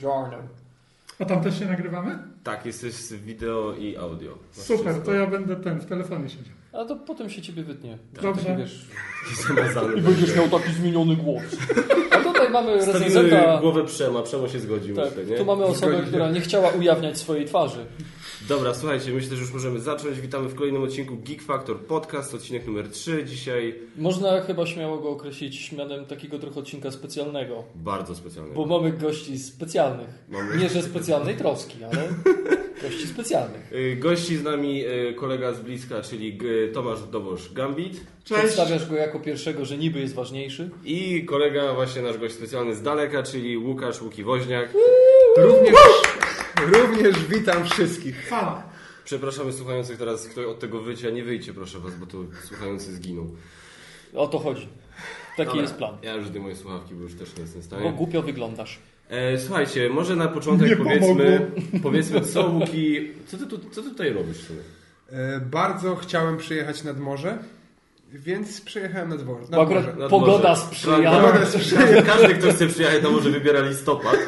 Buongiorno. A tam też się nagrywamy? Tak, jesteś z wideo i audio. Super, Wszystko. to ja będę ten, w telefonie siedział. A to potem się ciebie wytnie. Dobrze. Taki, wiesz. I będziesz miał taki zmieniony głos. A tutaj mamy recenzenta. głowę Przema, Przemo się zgodził, Tak, myślę, nie? tu mamy osobę, Zgodzi która nie chciała ujawniać swojej twarzy. Dobra, słuchajcie, myślę, że już możemy zacząć. Witamy w kolejnym odcinku Geek Factor Podcast, odcinek numer 3. Dzisiaj Można chyba śmiało go określić mianem takiego trochę odcinka specjalnego. bardzo specjalny. Bo mamy gości specjalnych. Mamy- Nie, że specjalnej troski, ale gości specjalnych. Y, Gości z nami y, kolega z bliska, czyli G- Tomasz Dobosz Gambit Cześć. Przedstawiasz go jako pierwszego, że niby jest ważniejszy. i kolega, właśnie nasz gość specjalny z daleka, czyli Łukasz Łuki Woźniak. Również, również witam wszystkich. Fala. Przepraszamy słuchających teraz, kto od tego wycia, nie wyjdzie proszę was, bo tu słuchający zginą. O to chodzi. Taki Dobra, jest plan. Ja już zdejmuję słuchawki, bo już też nie jestem w Bo stanie. głupio wyglądasz. E, słuchajcie, może na początek Nie powiedzmy, powiedzmy co Łuki, co ty, tu, co ty tutaj robisz w sumie? E, bardzo chciałem przyjechać nad morze, więc przyjechałem nad, Bo akurat morze. Nad pogoda sprzyja. Pogoda sprzyja. Każdy, kto chce przyjechać, to może wybiera listopad.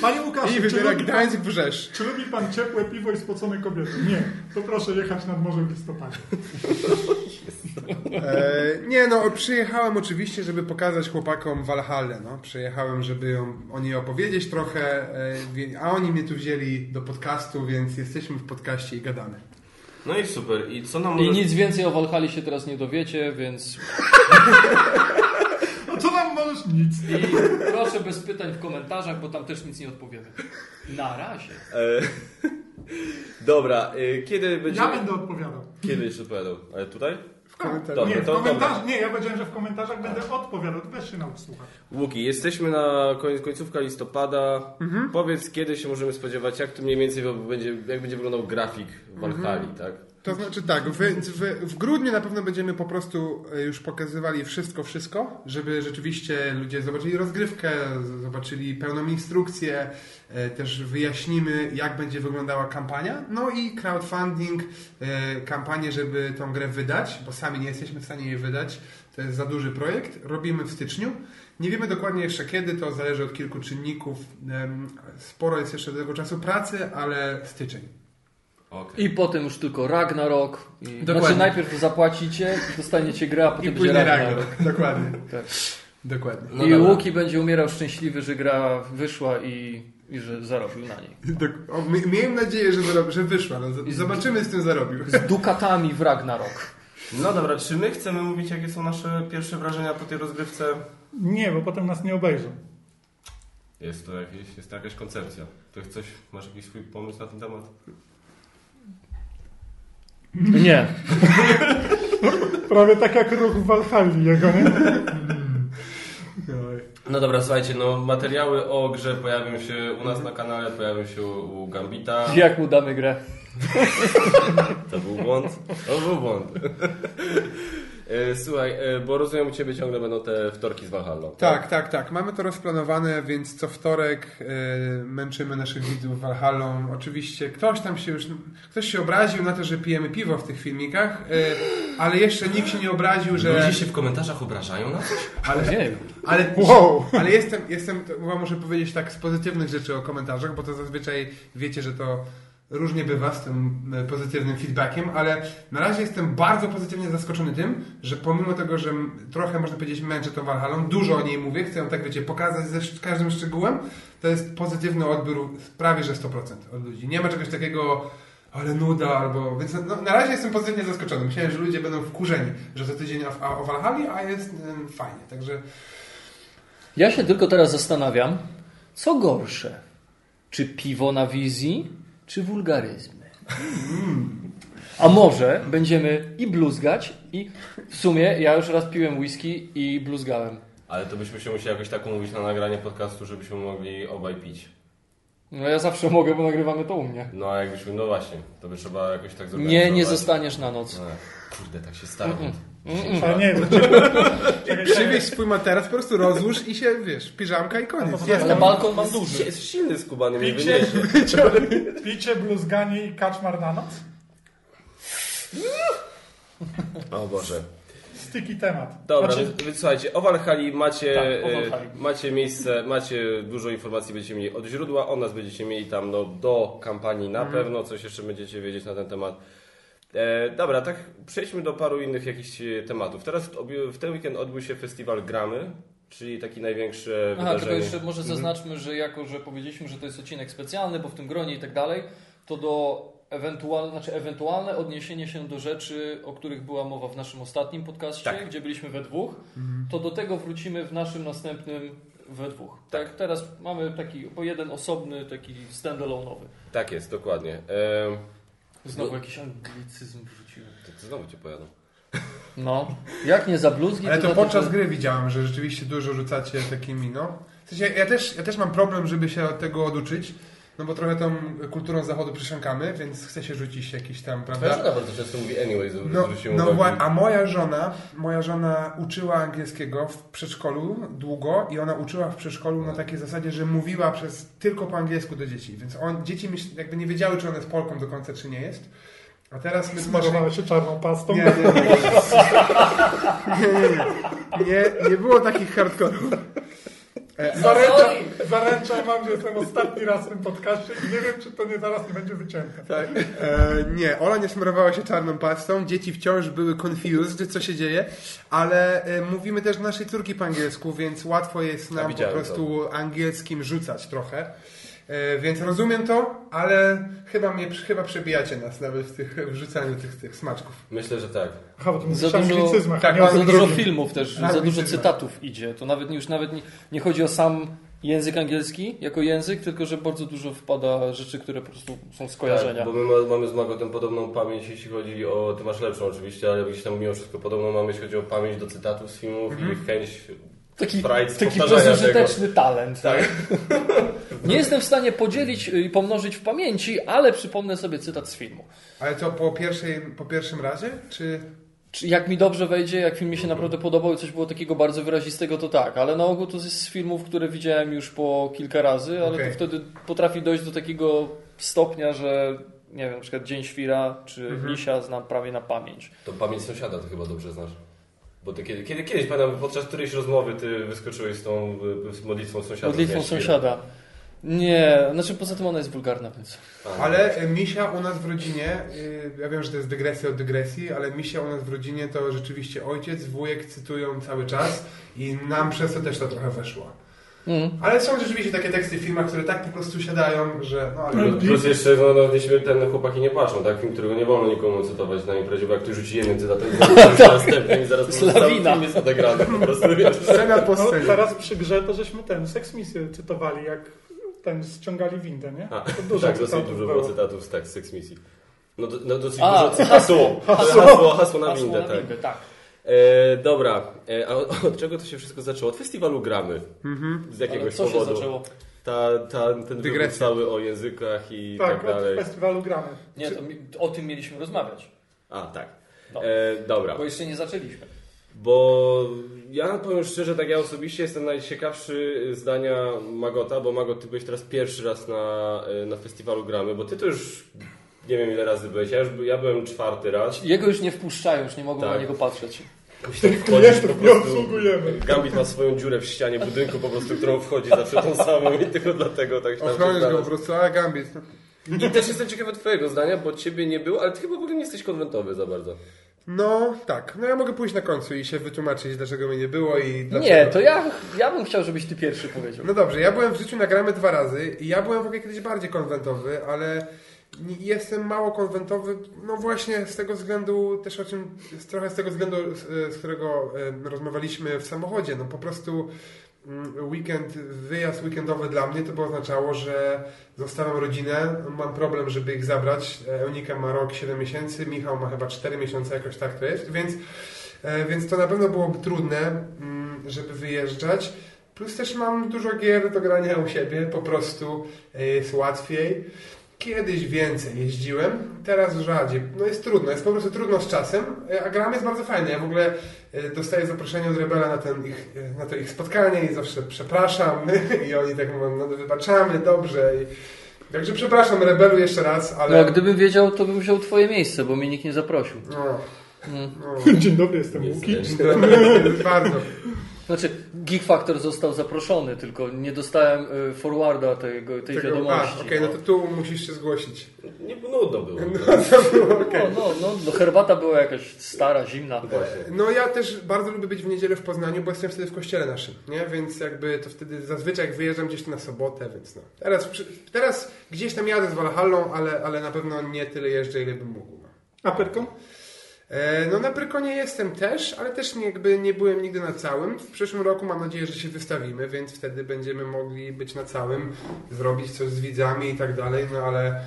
Panie Łukaszu, I czy wybiera lubi, pan, Gdańsk Brzesz. czy lubi pan ciepłe piwo i spocone kobiety? Nie. To proszę jechać nad morze w listopadzie. E, nie no, przyjechałem oczywiście, żeby pokazać chłopakom Valhalla. No. Przyjechałem, żeby ją, o niej opowiedzieć trochę, e, a oni mnie tu wzięli do podcastu, więc jesteśmy w podcaście i gadamy. No i super. I co nam I możesz... nic więcej o Walhali się teraz nie dowiecie, więc co nam możesz? Nic. i proszę bez pytań w komentarzach, bo tam też nic nie odpowiemy. Na razie. E, dobra, e, kiedy będzie... Ja będę odpowiadał. Kiedy jeszcze odpowiadał? Ale tutaj? W komentarzu. Dobra, nie, w to komentarz, dobra. nie, ja powiedziałem, że w komentarzach będę odpowiadał. Weź się naucz słuchać. Łuki, jesteśmy na koń, końcówka listopada. Powiedz, kiedy się możemy spodziewać, jak to mniej więcej będzie, jak będzie wyglądał grafik w Valhalla, tak? To znaczy tak, w, w, w grudniu na pewno będziemy po prostu e, już pokazywali wszystko, wszystko, żeby rzeczywiście ludzie zobaczyli rozgrywkę, zobaczyli pełną instrukcję, e, też wyjaśnimy, jak będzie wyglądała kampania, no i crowdfunding, e, kampanię, żeby tą grę wydać, bo sami nie jesteśmy w stanie jej wydać, to jest za duży projekt, robimy w styczniu. Nie wiemy dokładnie jeszcze kiedy, to zależy od kilku czynników. Sporo jest jeszcze do tego czasu pracy, ale styczeń. Okej. I potem już tylko Ragnarok. I, Dokładnie. znaczy najpierw zapłacicie, dostaniecie grę, a potem I będzie Ragnarok. Ragnarok. Dokładnie. Tak. Dokładnie. No I dobra. Łuki będzie umierał szczęśliwy, że gra wyszła i, i że zarobił na niej. Dok- o, mi- Miejmy nadzieję, że, zarob- że wyszła. No, z- zobaczymy, z tym zarobił. Z dukatami w Ragnarok. No dobra, czy my chcemy mówić, jakie są nasze pierwsze wrażenia po tej rozgrywce? Nie, bo potem nas nie obejrzą. Jest to, jakieś, jest to jakaś koncepcja. To coś, masz jakiś swój pomysł na ten temat? Nie. Prawie tak jak ruch w Walhalli jego, nie? No dobra, słuchajcie, no materiały o grze pojawią się u nas na kanale, pojawią się u u Gambita. Jak mu damy grę? To był błąd. To był błąd. E, Słuchaj, e, bo rozumiem u Ciebie ciągle będą te wtorki z Valhalla. Tak, tak, tak. Mamy to rozplanowane, więc co wtorek e, męczymy naszych widzów Valhallą. Oczywiście ktoś tam się już, ktoś się obraził na to, że pijemy piwo w tych filmikach, ale jeszcze nikt się nie obraził, że... Ludzie się w komentarzach obrażają na coś? Ale, Nie ale, Wow. ale jestem, jestem, chyba muszę powiedzieć tak z pozytywnych rzeczy o komentarzach, bo to zazwyczaj wiecie, że to różnie bywa z tym e, pozytywnym feedbackiem, ale na razie jestem bardzo pozytywnie zaskoczony tym, że pomimo tego, że trochę można powiedzieć męczę tą Valhallą, dużo o niej mówię, chcę ją tak wiecie, pokazać ze każdym szczegółem, to jest pozytywny odbiór prawie że 100% od ludzi. Nie ma czegoś takiego ale nuda, albo... Więc no, na razie jestem pozytywnie zaskoczony. Myślałem, że ludzie będą wkurzeni, że za tydzień o, o Valhalli, a jest em, fajnie. Także Ja się tylko teraz zastanawiam, co gorsze? Czy piwo na wizji, czy wulgaryzmy? A może będziemy i bluzgać, i w sumie ja już raz piłem whisky i bluzgałem. Ale to byśmy się musieli jakoś tak umówić na nagranie podcastu, żebyśmy mogli obaj pić. No ja zawsze mogę, bo nagrywamy to u mnie. No a jakbyśmy, no właśnie, to by trzeba jakoś tak zrobić. Nie, nie zostaniesz na noc. No, kurde, tak się stało. A nie, przywieź swój materac, po prostu rozłóż i się, wiesz, piżamka i koniec. Jest Ale balkon mam duży. Jest silny skubany, nie Picie? wyniesie. picie, bluzganie i kaczmar na noc? O Boże. Styki temat. Dobra, Znaczy- więc, słuchajcie, o Walhali macie, Tak, o e, Walhali. macie miejsce, macie dużo informacji będziecie mieli od źródła, o nas będziecie mieli tam no, do kampanii na pewno, coś jeszcze będziecie wiedzieć na ten temat. E, dobra, tak przejdźmy do paru innych jakichś tematów. Teraz w, ten weekend odbył się festiwal Gramy, czyli taki największy Aha, tylko wydarzenie. jeszcze może zaznaczmy, że jako, że powiedzieliśmy, że to jest odcinek specjalny, bo w tym gronie i tak dalej, to do ewentualne, znaczy ewentualne odniesienie się do rzeczy, o których była mowa w naszym ostatnim podcaście, Tak. gdzie byliśmy we dwóch, to do tego wrócimy w naszym następnym we dwóch. Tak, teraz mamy taki po jeden osobny, taki standalone'owy. Tak jest, dokładnie. E, Znowu No. jakiś anglicyzm wrzuciłem. to, to znowu cię pojadą. No, jak nie za bluzgi, Ale to za podczas że- gry widziałem, że rzeczywiście dużo rzucacie takimi, no. W sensie, ja też, ja też mam problem, żeby się od tego oduczyć, no bo trochę tą kulturą zachodu przysiąkamy, więc chce się rzucić jakiś tam, Twoja prawda? żona bardzo często mówi anyway, z- No, no a moja żona, moja żona uczyła angielskiego w przedszkolu długo i ona uczyła w przedszkolu na takiej zasadzie, że mówiła przez tylko po angielsku do dzieci, więc on, dzieci myśl, jakby nie wiedziały, czy ona jest Polką do końca, czy nie jest. A teraz my Smarowały się czarną pastą. nie, nie, nie. Nie, nie, nie. Nie, nie było takich hardkorów. E, Zaręczam, zaręczam wam, że jestem ostatni raz w tym podcaście i nie wiem, czy to nie zaraz nie będzie wycięte. Tak. E, nie, Ola nie smarowała się czarną pastą, dzieci wciąż były confused, co się dzieje, ale e, mówimy też do naszej córki po angielsku, więc łatwo jest nam po prostu angielskim rzucać trochę. E, więc rozumiem to, ale chyba mnie chyba przebijacie nas nawet w, tych, w rzucaniu tych, tych smaczków. Myślę, że tak. Aha, bo to Za dużo- tak, Za dużo filmów też, za dużo cytatów idzie. To nawet już nawet nie, nie chodzi o sam język angielski jako język, tylko że bardzo dużo wpada rzeczy, które po prostu są skojarzenia. Tak, bo my ma- mamy z Magotem podobną pamięć, jeśli chodzi o... Ty masz lepszą oczywiście, ale gdzieś tam mimo wszystko podobną mamy, jeśli chodzi o pamięć do cytatów z filmów i chęć... Taki, Sprite taki bezużyteczny talent. Tak. Nie jestem w stanie podzielić y, i pomnożyć w pamięci, ale przypomnę sobie cytat z filmu. Ale to po, pierwszej, po pierwszym razie? Czy... Czy jak mi dobrze wejdzie, jak film mi się naprawdę podobał i coś było takiego bardzo wyrazistego, to tak, ale na ogół to jest z filmów, które widziałem już po kilka razy, ale Okej. to wtedy potrafi dojść do takiego stopnia, że nie wiem, na przykład Dzień Świra czy Misia znam prawie na pamięć. To pamięć sąsiada to chyba dobrze znasz. Bo ty kiedy, kiedy, kiedyś pamiętam, podczas którejś rozmowy ty wyskoczyłeś z tą z modlitwą sąsiada. Modlitwą sąsiada. Nie, znaczy poza tym ona jest wulgarna, więc... A, Ale Misia u nas w rodzinie, y, ja wiem, że to jest dygresja od dygresji, ale Misia u nas w rodzinie to rzeczywiście ojciec, wujek cytują cały czas i nam przez to też to trochę weszło. Mm. Ale są rzeczywiście takie teksty w filmach, które tak po prostu siadają, że no ale... Plus- Plus jeszcze, no, no ten chłopaki nie płaczą, tak? Film, którego nie wolno nikomu cytować na imprezie, bo jak ktoś rzuci jednym cytatem, to już następny i zaraz po prostu cały film jest odegrany. Po prostu. Scena po No, scenie. teraz przy grze to żeśmy ten seksmisję cytowali, jak ten ściągali windę, nie? A, To dużo tak, dosyć dużo było. cytatów z tak, z Sex Misji. No, do, no dosyć A, dużo hasło. Hasło, hasło, hasło na Hasło windę, na tak. windę, tak. E, dobra, e, a od, od czego to się wszystko zaczęło? Od festiwalu gramy. Z Ale jakiegoś co się powodu. zaczęło? Ta, ta, ten wybór cały o językach i tak, Tak, od dalej. festiwalu gramy. Nie, to mi, o tym mieliśmy rozmawiać, A, tak. No. E, dobra. bo jeszcze nie zaczęliśmy. Bo ja powiem szczerze, tak ja osobiście jestem najciekawszy zdania Magota, bo Magot, ty byłeś teraz pierwszy raz na, e, na festiwalu gramy, bo ty to już nie wiem ile razy byłeś, ja, już, ja byłem czwarty raz. Jego już nie wpuszczają, już nie mogą Tak. na niego patrzeć. Tak wchodzić po nie prostu. obsługujemy. Gambit ma swoją dziurę w ścianie budynku po prostu, którą wchodzi zawsze tą samą i tylko dlatego tak tam się Ochronisz go po prostu, ale Gambit. I też jestem ciekawy twojego zdania, bo ciebie nie było, ale ty chyba w ogóle nie jesteś konwentowy za bardzo. No tak, no ja mogę pójść na końcu i się wytłumaczyć, dlaczego mnie nie było i dlaczego. Nie, to ja, ja bym chciał, żebyś ty pierwszy powiedział. No dobrze, ja byłem w życiu na gramy dwa razy i ja byłem w ogóle kiedyś bardziej konwentowy, ale jestem mało konwentowy, no właśnie z tego względu, też o czym, trochę z tego względu, z, którego rozmawialiśmy w samochodzie, no po prostu mm, weekend, wyjazd weekendowy dla mnie to by oznaczało, że zostawiam rodzinę, mam problem, żeby ich zabrać, Eunika ma rok 7 miesięcy, Michał ma chyba 4 miesiące, jakoś tak to jest, więc, e, więc to na pewno byłoby trudne, mm, żeby wyjeżdżać. Plus też mam dużo gier do grania u siebie, po prostu e, jest łatwiej. Kiedyś więcej jeździłem, teraz rzadziej. No jest trudno, jest po prostu trudno z czasem, e, a gram jest bardzo fajna. Ja w ogóle e, dostaję zaproszenie od Rebela na, ten ich, e, na to ich spotkanie i zawsze przepraszam i oni tak mówią, no wybaczamy, dobrze. I, także przepraszam Rebelu jeszcze raz, ale... No, a gdybym wiedział, to bym wziął twoje miejsce, bo mnie nikt nie zaprosił. No. No, Dzień dobry, jestem Łuki. bardzo. Znaczy, Geek Factor został zaproszony, tylko nie dostałem y, forwarda tego, tej Tego, wiadomości. okej, no to tu musisz się zgłosić. Nie nudno było. no, no, no, no, herbata była jakaś stara, zimna. Właśnie. No ja też bardzo lubię być w niedzielę w Poznaniu, bo jestem wtedy w kościele naszym, nie? Więc jakby to wtedy zazwyczaj jak wyjeżdżam gdzieś na sobotę, więc no. Teraz, teraz gdzieś tam jadę z Walhallą, ale, ale na pewno nie tyle jeżdżę, ile bym mógł. No. A Perko? E, No na Prykonie jestem też, ale też jakby nie byłem nigdy na całym. W przyszłym roku mam nadzieję, że się wystawimy, więc wtedy będziemy mogli być na całym, zrobić coś z widzami i tak dalej, no ale,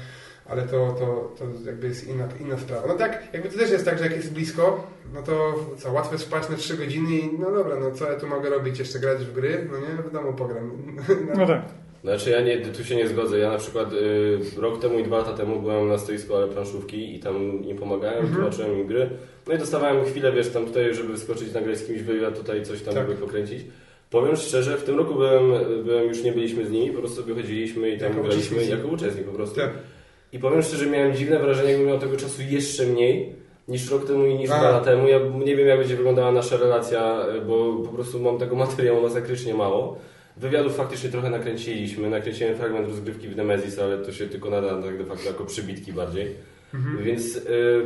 ale to, to, to jakby jest inna, inna sprawa. No tak, jakby to też jest tak, że jak jest blisko, no to co, łatwo jest spać na 3 godziny i no dobra, no co ja tu mogę robić, jeszcze grać w gry? No nie, w domu pogram. No tak. Znaczy ja nie, tu się nie zgodzę. Ja na przykład y, rok temu i dwa lata temu byłem na stoisku ale planszówki i tam im pomagałem, Mhm. tłumaczyłem im gry. No i dostawałem chwilę, wiesz, tam tutaj, żeby wyskoczyć, nagrać z kimś wywiad, tutaj coś tam Tak. jakby pokręcić. Powiem szczerze, w tym roku byłem, byłem, już nie byliśmy z nimi, po prostu sobie chodziliśmy i tam Jako graliśmy jako uczestnik po prostu. Tak. I powiem szczerze, miałem dziwne wrażenie, jakbym miał tego czasu jeszcze mniej niż rok temu i niż dwa lata temu. Ja nie wiem, jak będzie wyglądała nasza relacja, bo po prostu mam tego materiału masakrycznie mało. Wywiadów faktycznie trochę nakręciliśmy. Nakręciłem fragment rozgrywki w Nemesis, ale to się tylko nada tak de facto jako przybitki bardziej. Więc y,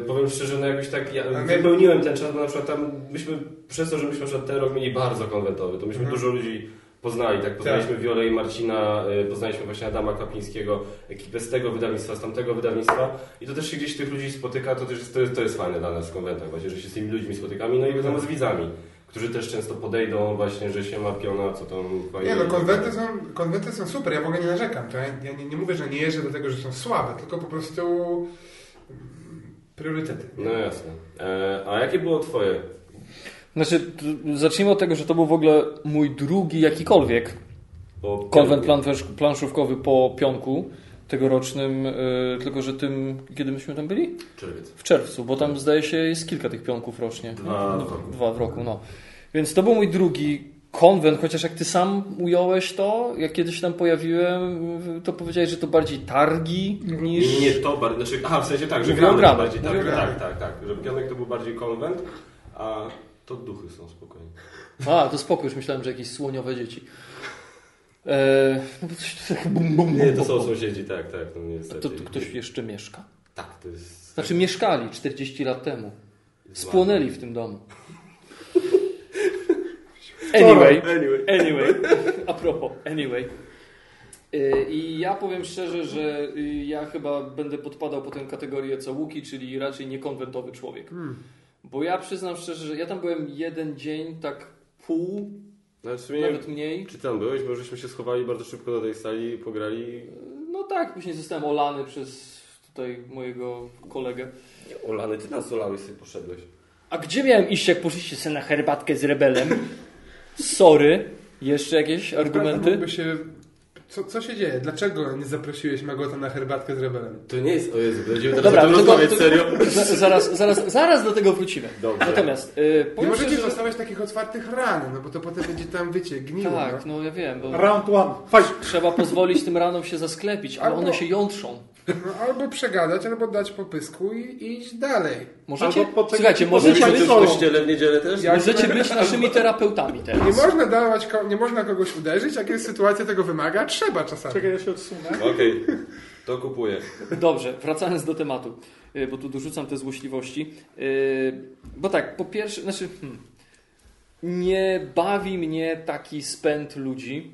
powiem szczerze, no jakoś tak ja Mhm. My- wypełniłem ten czas, bo na przykład tam myśmy, przez to, że myśmy na przykład ten rok mieli bardzo konwentowy, to myśmy Mhm. dużo ludzi poznali, tak? Poznaliśmy Wiolę i Marcina, y, poznaliśmy właśnie Adama Kapińskiego, ekipę z tego wydawnictwa, z tamtego wydawnictwa i to też się gdzieś tych ludzi spotyka, to też jest, to jest, to jest fajne dla nas w konwentach właśnie, że się z tymi ludźmi spotykamy, no i wiadomo z widzami, którzy też często podejdą właśnie, że się ma piona, co tam fajnie... Nie no, konwenty są, konwenty są super, ja w ogóle nie narzekam. To ja ja nie, nie mówię, że nie jeżdżę do tego, że są słabe, tylko po prostu mm, priorytety. No jasne. E, a jakie było twoje? Znaczy, zacznijmy od tego, że to był w ogóle mój drugi jakikolwiek Po konwent plan, planszówkowy po pionku tegorocznym, yy, tylko że tym, kiedy myśmy tam byli? Czerwiec. W czerwcu, bo tam zdaje się jest kilka tych pionków rocznie. Dwa No, w roku. Dwa w roku, no. Więc to był mój drugi konwent, chociaż jak ty sam ująłeś to, jak kiedyś tam pojawiłem, to powiedziałeś, że to bardziej targi niż... Nie, to bardziej, znaczy, aha, w sensie tak, że gramy gramach, bardziej, tak, mówię o tak, tak, tak, że pionek to był bardziej konwent, a to duchy są spokojnie. A, to spokój, już myślałem, że jakieś słoniowe dzieci. Eee, no bo coś tak bum, bum, Nie, to są sąsiedzi, tak, tak, no A niestety. to tu ktoś jeszcze mieszka? Tak, to jest... Znaczy mieszkali 40 lat temu. Spłonęli w tym domu. Anyway, Anyway. anyway, a propos, anyway. Y, I ja powiem szczerze, że y, ja chyba będę podpadał po tę kategorię co Łuki, czyli raczej niekonwentowy człowiek. Bo ja przyznam szczerze, że ja tam byłem jeden dzień, tak pół, No, w sumie nie nawet mniej. czy tam byłeś, bo żeśmy się schowali bardzo szybko do tej sali, pograli. No tak, później zostałem olany przez tutaj mojego kolegę. Olany, ty nas olałeś sobie poszedłeś. A gdzie miałem iść, jak poszliście sobie na herbatkę z rebelem? Sorry. Jeszcze jakieś argumenty? Mógłby Się... Co, co się dzieje? Dlaczego nie zaprosiłeś Magota na herbatkę z rebelem? To nie jest, o Jezu, będziemy teraz Dobra, to- rozmawiać, to- serio? Z- Zaraz, zaraz, zaraz do tego wrócimy. Dobrze. Natomiast, yy, Nie możecie szczerze, zostawiać takich otwartych ran, no bo to potem będzie tam, wiecie, gniło. Tak, no. no ja wiem, bo Round one. Fight. trzeba pozwolić tym ranom się zasklepić, ale one się jątrzą. No, albo przegadać, albo dać popysku i i iść dalej. Możecie, Albo poczekać, słuchajcie, możecie być, w kościele w niedzielę też? Ja- możecie być naszymi terapeutami Nie teraz. można dawać, nie można kogoś uderzyć, jak jest sytuacja tego wymaga, trzeba czasami. Czekaj, ja się odsunę. Okej, to kupuję. Dobrze, wracając do tematu, yy, bo tu dorzucam te złośliwości. Yy, Bo tak, po pierwsze, znaczy, hmm, nie bawi mnie taki spęd ludzi.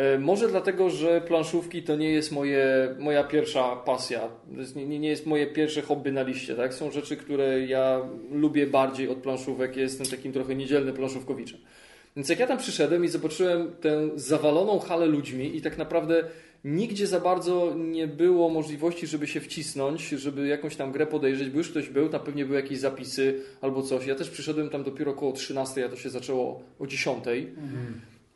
E, Może dlatego, że planszówki to nie jest moje, moja pierwsza pasja. Nie, nie jest moje pierwsze hobby na liście. Tak? Są rzeczy, które ja lubię bardziej od planszówek. Jestem takim trochę niedzielnym planszówkowiczem. Więc jak ja tam przyszedłem i zobaczyłem tę zawaloną halę ludźmi i tak naprawdę nigdzie za bardzo nie było możliwości, żeby się wcisnąć, żeby jakąś tam grę podejrzeć, bo już ktoś był, tam pewnie były jakieś zapisy albo coś. Ja też przyszedłem tam dopiero około 13, a to się zaczęło o 10.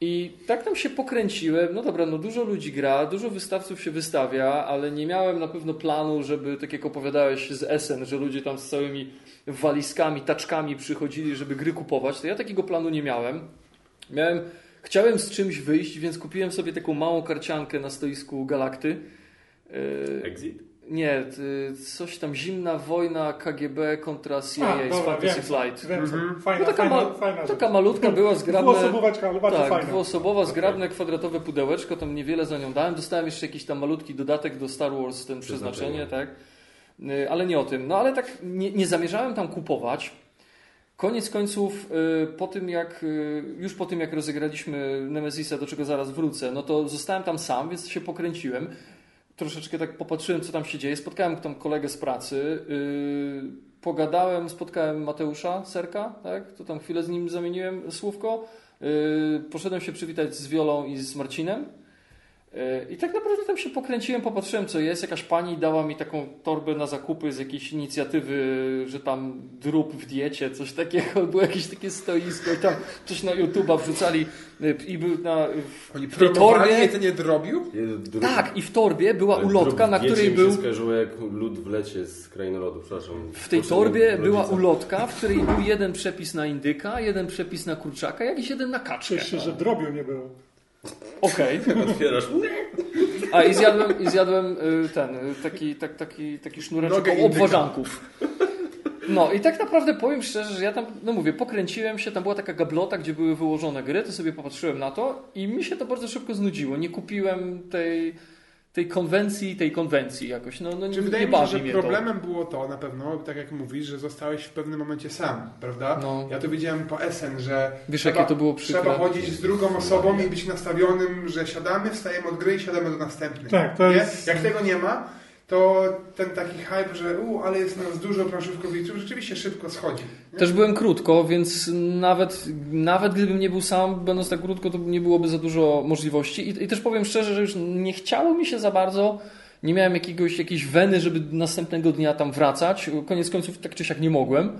I tak tam się pokręciłem. No dobra, no dużo ludzi gra, dużo wystawców się wystawia, ale nie miałem na pewno planu, żeby, tak jak opowiadałeś z Essen, że ludzie tam z całymi walizkami, taczkami przychodzili, żeby gry kupować. To ja takiego planu nie miałem. Miałem, chciałem z czymś wyjść, więc kupiłem sobie taką małą karciankę na stoisku Galakty. Yy, Exit? Nie, y, coś tam zimna wojna KGB kontra CIA A, z dobra, Fantasy wiem. Flight. Wiem, co. Mhm. Fajna, No taka, fajna, ma, fajna taka malutka była zgrabne. Dwuosobóweczka, ale bardzo Tak, fajna. dwuosobowa, zgrabne, kwadratowe pudełeczko, tam niewiele za nią dałem. Dostałem jeszcze jakiś tam malutki dodatek do Star Wars, ten przeznaczenie, tak? Y, Ale nie o tym. No ale tak nie, nie zamierzałem tam kupować. Koniec końców, y, po tym jak, już po tym jak rozegraliśmy Nemesisa, do czego zaraz wrócę, no to zostałem tam sam, więc się pokręciłem. Troszeczkę tak popatrzyłem, co tam się dzieje. Spotkałem tam kolegę z pracy. y, Pogadałem, spotkałem Mateusza Serka, tak? To tam chwilę z nim zamieniłem słówko. Y, Poszedłem się przywitać z Wiolą i z Marcinem. Y, I tak naprawdę tam się pokręciłem, popatrzyłem co jest. Jakaś pani dała mi taką torbę na zakupy z jakiejś inicjatywy, że tam drób w diecie, coś takiego. Było jakieś takie stoisko i tam coś na YouTube'a wrzucali y, i był na, w, Oni w tej torbie. drobiu? Dru- Tak, i w torbie była Ale ulotka, na której mi był. się skojarzyło jak lód w lecie z krainy lodu, przepraszam. W tej torbie była ulotka, w której był jeden przepis na indyka, jeden przepis na kurczaka, jakiś jeden na kaczkę. Cieszę się, że drobiu nie było. Okej. Otwierasz. A i zjadłem, i zjadłem y, ten, y, taki, tak, taki, taki sznureczek obwarzanków. No i tak naprawdę powiem szczerze, że ja tam, no mówię, pokręciłem się, tam była taka gablota, gdzie były wyłożone gry, to sobie popatrzyłem na to i mi się to bardzo szybko znudziło. Nie kupiłem tej, tej konwencji, tej konwencji jakoś. No, no Czy nie, wydaje nie mi się, że mnie to. problemem było to na pewno, tak jak mówisz, że zostałeś w pewnym momencie sam, prawda? No. Ja to widziałem po SN, że Wiesz, trzeba, jakie to było przykre? trzeba chodzić z drugą osobą i być nastawionym, że siadamy, wstajemy od gry i siadamy do następnej. Tak, to Nie? jest- Jak tego nie ma, to ten taki hype, że u, ale jest nas dużo planszówkowiczów, rzeczywiście szybko schodzi. Nie? Też byłem krótko, więc nawet, nawet gdybym nie był sam, będąc tak krótko, to nie byłoby za dużo możliwości. I, I też powiem szczerze, że już nie chciało mi się za bardzo. Nie miałem jakiegoś, jakiejś weny, żeby następnego dnia tam wracać. Koniec końców tak czy siak nie mogłem.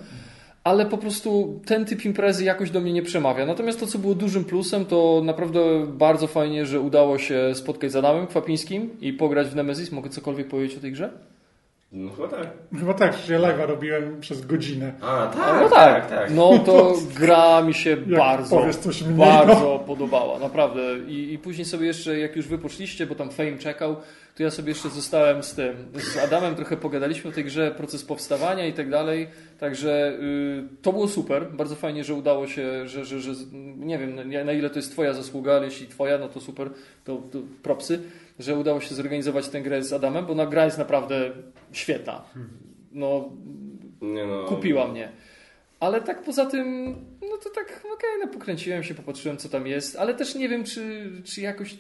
Ale po prostu ten typ imprezy jakoś do mnie nie przemawia. Natomiast to, co było dużym plusem, to naprawdę bardzo fajnie, że udało się spotkać z Adamem Kwapińskim i pograć w Nemesis. Mogę cokolwiek powiedzieć o tej grze? No chyba tak. Chyba tak, że live'a robiłem przez godzinę. A, tak, no tak, tak. No to gra mi się bardzo, powiesz coś mniej, bardzo podobała, naprawdę. I, I później sobie jeszcze, jak już wy poszliście, bo tam Fame czekał, to ja sobie jeszcze zostałem z tym, z Adamem trochę pogadaliśmy o tej grze, proces powstawania i tak dalej. Także y, to było super, bardzo fajnie, że udało się, że, że, że nie wiem na ile to jest twoja zasługa, ale jeśli twoja, no to super, to, to propsy, że udało się zorganizować tę grę z Adamem, bo na gra jest naprawdę świetna. No, no. kupiła mnie. Ale tak poza tym, no to tak, okej, no pokręciłem się, popatrzyłem co tam jest, ale też nie wiem, czy, czy jakoś...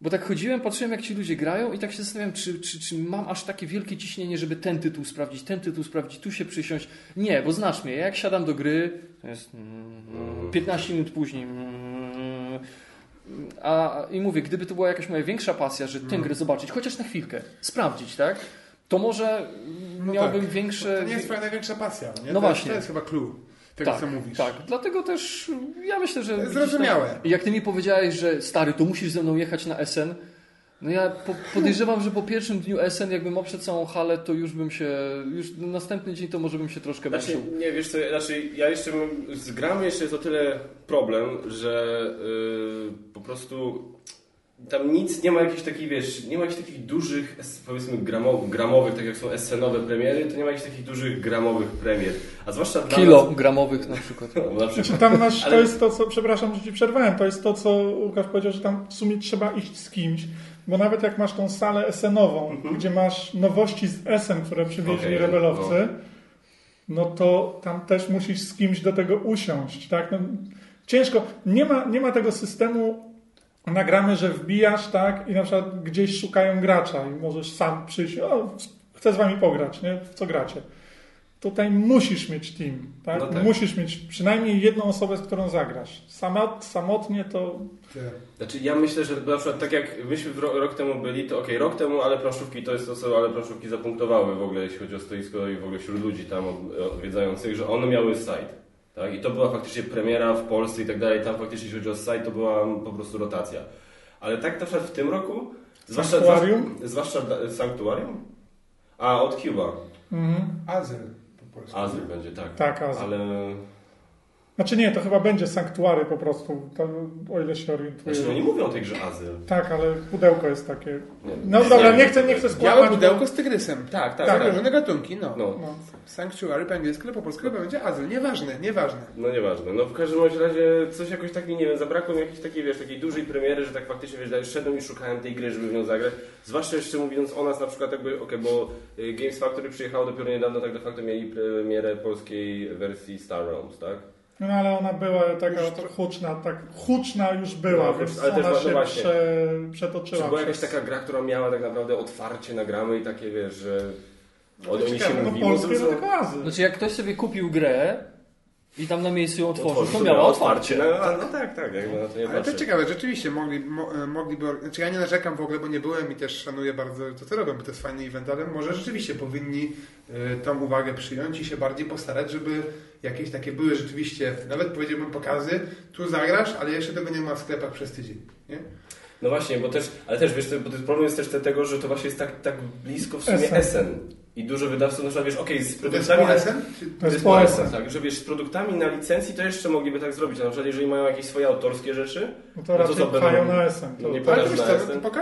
Bo tak chodziłem, patrzyłem jak ci ludzie grają i tak się zastanawiam, czy, czy, czy mam aż takie wielkie ciśnienie, żeby ten tytuł sprawdzić, ten tytuł sprawdzić, tu się przysiąść. Nie, bo znasz mnie, jak siadam do gry, to jest mm, 15 minut później. A, I mówię, gdyby to była jakaś moja większa pasja, że tę grę zobaczyć, chociaż na chwilkę, sprawdzić, tak? To może No miałbym tak. większe... To nie jest twoja największa pasja. Nie? No to, właśnie. To jest chyba clue tego, tak, co mówisz. Tak, dlatego też ja myślę, że. Gdzieś tam- zrozumiałe. Jak ty mi powiedziałeś, że stary, to musisz ze mną jechać na SN. No ja po, podejrzewam, że po pierwszym dniu SN, jakbym obszedł całą halę, to już bym się. Już następny dzień to może bym się troszkę Znaczy, męczył. nie, wiesz co, znaczy ja jeszcze mam, z grami jeszcze jest o tyle problem, że yy, po prostu tam nic, nie ma jakichś takich, wiesz, nie ma jakichś takich dużych, powiedzmy gramowych, gramowych, tak jak są SN-owe premiery, to nie ma jakichś takich dużych gramowych premier. A zwłaszcza dla Kilogramowych na przykład. no, na Znaczy przykład. tam masz, Ale- to jest to, co, przepraszam, że ci przerwałem, to jest to, co Łukasz powiedział, że tam w sumie trzeba iść z kimś, bo nawet jak masz tą salę SN-ową, gdzie masz nowości z SN, które przywieźli Okej, rebelowcy, no to tam też musisz z kimś do tego usiąść, tak? No, ciężko, nie ma, nie ma tego systemu nagramy, że wbijasz, tak, i na przykład gdzieś szukają gracza i możesz sam przyjść, o, chcę z wami pograć, nie? W co gracie? Tutaj musisz mieć team, tak? No tak. Musisz mieć przynajmniej jedną osobę, z którą zagrasz. Samot, samotnie to... Tyle. Znaczy ja myślę, że na przykład tak jak myśmy rok temu byli, to okej, rok temu, ale planszówki to jest to, co ale planszówki zapunktowały w ogóle, jeśli chodzi o stoisko i w ogóle wśród ludzi tam od- odwiedzających, że one miały site. Tak? I to była faktycznie premiera w Polsce i tak dalej. Tam faktycznie, jeśli chodzi o site, to była po prostu rotacja. Ale tak na przykład w tym roku, zwłaszcza, Sanktuarium? zwłaszcza dla- Sanktuarium? A, od Cuba. Mhm. Azyl po polsku. Azyl będzie, tak. Tak, Azyl. Ale Znaczy nie, to chyba będzie Sanktuary po prostu, to, o ile się orientuję. Znaczy, no nie mówią o tej grze Azyl. Tak, ale pudełko jest takie. No nie, dobra, nie, nie chcę, nie chcę Białe skłamać. pudełko z tygrysem. Tak, tak, Tak. Różne gatunki, no. No. No. Sanctuary po angielsku, ale po polsku chyba będzie azyl. Nieważne, nieważne. No nieważne. No w każdym razie coś jakoś takiej, nie wiem, zabrakło mi jakiejś takiej, wiesz, takiej dużej premiery, że tak faktycznie, wiesz, dalej szedłem i szukałem tej gry, żeby w nią zagrać. Zwłaszcza jeszcze mówiąc o nas na przykład jakby, okej, bo y, Games Factory przyjechało dopiero niedawno, tak de facto mieli premierę polskiej wersji Star Realms, tak? No ale ona była taka huczna, tak huczna już była, No, więc ale też ona no się właśnie. prze, Czy przetoczyła. była jakaś przez- taka gra, która miała tak naprawdę otwarcie nagramy i takie, wiesz, że o to niej się No mówiło, polskie to Azyl. Znaczy jak ktoś sobie kupił grę i tam na miejscu ją otworzył, otworzył, to miała otwarcie. No, no tak, tak, jakby na to nie Ale to ciekawe, rzeczywiście mogli, mo, e, mogliby. Znaczy ja nie narzekam w ogóle, bo nie byłem i też szanuję bardzo to, co robią, bo to jest fajny event, ale może rzeczywiście powinni e, tą uwagę przyjąć i się bardziej postarać, żeby jakieś takie były rzeczywiście, nawet powiedziałbym pokazy, tu zagrasz, ale jeszcze tego nie ma w sklepach przez tydzień. Nie? No właśnie, bo też, ale też wiesz, bo problem jest też te- tego, że to właśnie jest tak, tak blisko w sumie Essen. Essen. I dużo wydawców, na przykład wiesz, okej, z To jest produktami... po Essen? Czy- To jest po Essen. tak, że wiesz, z produktami na licencji to jeszcze mogliby tak zrobić, na przykład jeżeli mają jakieś swoje autorskie rzeczy, No to No to raczej pchają na SN. no nie To Ale wiesz na co,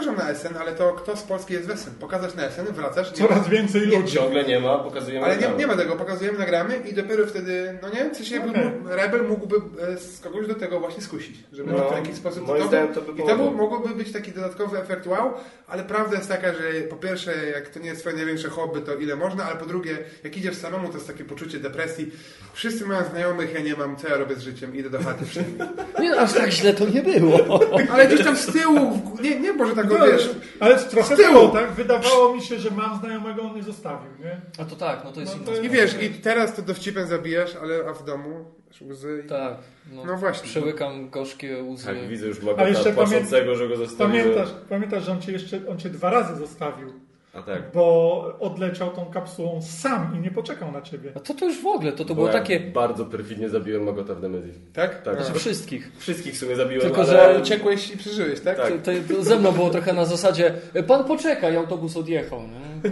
no, na Essen, ale to kto z Polski jest w Essen? Pokazać na Essen, wracasz, nie Coraz więcej ludzi. ciągle nie ma, pokazujemy Ale nie, nie ma tego, pokazujemy, nagramy i dopiero wtedy, no nie, coś jakby Okej. mógł- Rebel mógłby e, z kogoś do tego właśnie skusić, żeby No, w jakiś sposób moim to zdaniem to by I to pomogło. mogłoby być taki dodatkowy efekt wow, ale prawda jest taka, że po pierwsze, jak to nie jest twoje największe hobby, to ile można, ale po drugie, jak idziesz samemu, to jest takie poczucie depresji. Wszyscy mają znajomych, ja nie mam, co ja robię z życiem, idę do chaty wszędzie. Nie, aż tak źle to nie było. Ale gdzieś tam z tyłu, nie, nie, może tak, No, wiesz, ale trochę z tyłu. było, tak? Wydawało mi się, że mam znajomego, on nie zostawił, nie? A to tak, no to jest No inna to i wiesz, i teraz to dowcipem zabijasz, ale a w domu masz łzy i... Tak, no, No właśnie. przełykam gorzkie łzy. Tak, widzę już A Magota jeszcze płaczącego, że go zostawiłem. Pamiętasz, pamiętasz, że on cię jeszcze on cię dwa razy zostawił, tak. bo odleciał tą kapsułą sam i nie poczekał na ciebie. A to to już w ogóle, to to Bo było ja takie... Bardzo perfidnie zabiłem Magota w Nemesis. Tak? Tak. Znaczy wszystkich. Wszystkich w sumie zabiłem, Tylko, ale... że Uciekłeś i przeżyłeś, tak? Tak. To, to, ze mną było trochę na zasadzie, pan poczeka i autobus odjechał. Nie?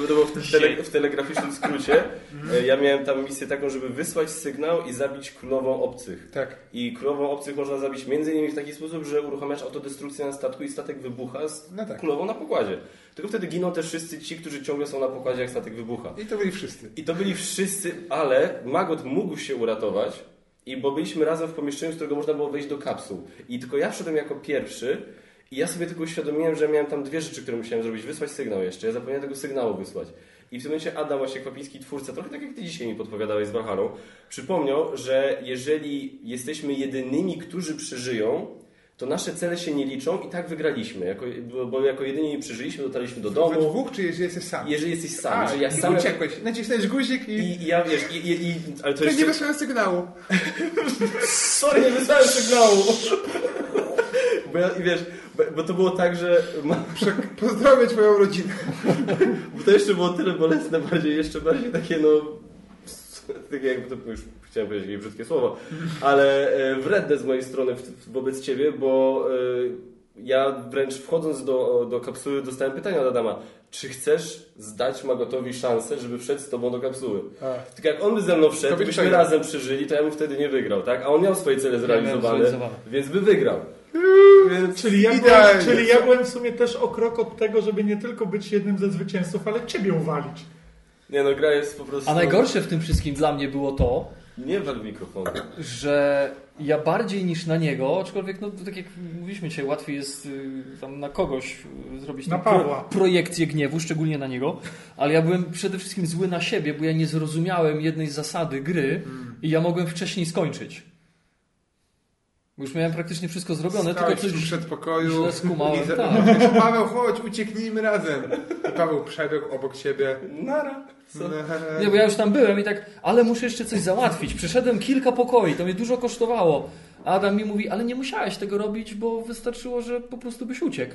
Bo to było w, w, tele, w telegraficznym skrócie. E, Ja miałem tam misję taką, żeby wysłać sygnał i zabić królową obcych. Tak. I królową obcych można zabić między innymi w taki sposób, że uruchamiasz autodestrukcję na statku i statek wybucha z No tak. królową na pokładzie. Tylko wtedy giną też wszyscy ci, którzy ciągle są na pokładzie, jak statek wybucha. I to byli wszyscy. I to byli wszyscy, ale Magot mógł się uratować, i bo byliśmy razem w pomieszczeniu, z którego można było wejść do kapsuł. I tylko ja wszedłem jako pierwszy i ja sobie tylko uświadomiłem, że miałem tam dwie rzeczy, które musiałem zrobić. Wysłać sygnał jeszcze. Ja zapomniałem tego sygnału wysłać. I w tym momencie Adam, właśnie Kwapiński, twórca, trochę tak jak Ty dzisiaj mi podpowiadałeś z Valhalla, przypomniał, że jeżeli jesteśmy jedynymi, którzy przeżyją, to nasze cele się nie liczą i tak wygraliśmy. Jako, bo- jako jedyni przeżyliśmy, dotarliśmy do We domu. dwóch, czy jeżeli jesteś sam? Jeżeli jesteś sam, A, jeżeli ja i sam... uciekłeś. Nacisnąłeś guzik i... I, i ja wiesz, i, i, i, ale to To nie wysłałem sygnału. Sorry, nie wysłałem sygnału. Bo ja, wiesz, bo, to było tak, że... Pozdrowię twoją rodzinę. bo to jeszcze było tyle bolesne, bardziej, jeszcze bardziej takie, no... Takie jakby to już chciałem powiedzieć jakieś brzydkie słowo, ale e, wredne z mojej strony wobec ciebie, bo e, ja wręcz wchodząc do, do kapsuły dostałem pytania od Adama, czy chcesz zdać Magotowi szansę, żeby wszedł z tobą do kapsuły? Tylko jak on by ze mną wszedł, byś byśmy razem przeżyli, to ja bym wtedy nie wygrał, tak? A on miał swoje cele zrealizowane, zrealizowane. więc by wygrał. Więc Czyli ja, byłem, czyli ja byłem w sumie też o krok od tego, żeby nie tylko być jednym ze zwycięzców, ale ciebie uwalić. nie no, gra jest po prostu... A najgorsze w tym wszystkim dla mnie było to, Nie wal mikrofonu. że ja bardziej niż na niego, aczkolwiek no tak jak mówiliśmy dzisiaj, łatwiej jest y, tam na kogoś y, zrobić Na Pawła. projekcję gniewu, szczególnie na niego, ale ja byłem przede wszystkim zły na siebie, bo ja nie zrozumiałem jednej zasady gry i ja mogłem wcześniej skończyć. Bo już miałem praktycznie wszystko zrobione, Stałeś tylko w coś przedpokoju. źle skumałem. i za- Tak. Paweł, chodź, ucieknijmy razem. I Paweł przebiegł obok ciebie. Nara. Co? Nie, bo ja już tam byłem i tak, ale muszę jeszcze coś załatwić. Przeszedłem kilka pokoi, to mnie dużo kosztowało. A Adam mi mówi, ale nie musiałeś tego robić, bo wystarczyło, że po prostu byś uciekł.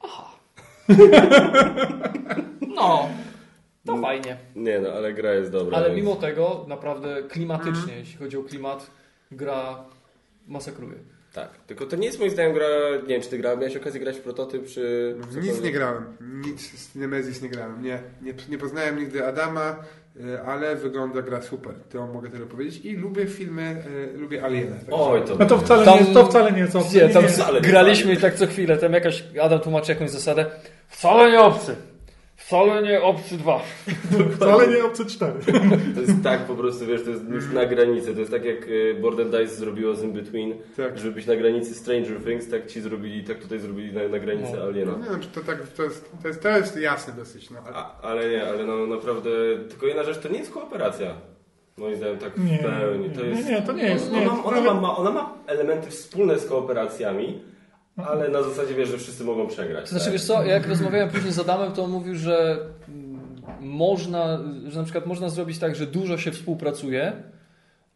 Aha. No, to fajnie. Nie no, ale gra jest dobra. Ale więc- mimo tego, naprawdę klimatycznie, jeśli chodzi o klimat, gra masakruje. Tak, tylko to nie jest moim zdaniem gra, nie wiem czy ty grałeś, miałeś okazję grać w prototyp, czy... Nic nie grałem. Nic z Nemesis nie grałem. Nie, nie, nie poznałem nigdy Adama. e, ale wygląda gra super. To mogę tyle powiedzieć. I lubię filmy, e, lubię Aliena. także- Oj, to No to wcale, Tam- nie, to wcale nie jest obce. Nie, Nie, tam nie. wcale nie graliśmy i tak co chwilę, tam jakaś, Adam tłumaczy jakąś zasadę, wcale nie obcy, wcale nie obcy dwa. Wcale nie obce 4. To jest tak po prostu, wiesz, to jest już na granicy. To jest tak jak e, Border Dice zrobiło z In Between, Tak. żeby być na granicy Stranger Things, tak ci zrobili, tak tutaj zrobili na, na granicy No. Aliena. No nie wiem, czy to tak, to jest, to jest, to jest jasne dosyć, no. Ale... A, ale nie, ale no naprawdę, tylko jedna rzecz, to nie jest kooperacja. Moim zdaniem tak Nie, w pełni. To nie, jest, nie, to nie jest, nie Ona, ona, ma, ona ma elementy wspólne z kooperacjami, ale na zasadzie wiesz, że wszyscy mogą przegrać. Znaczy, tak? wiesz co, jak rozmawiałem później z Adamem, to on mówił, że mm, można, że na przykład można zrobić tak, że dużo się współpracuje,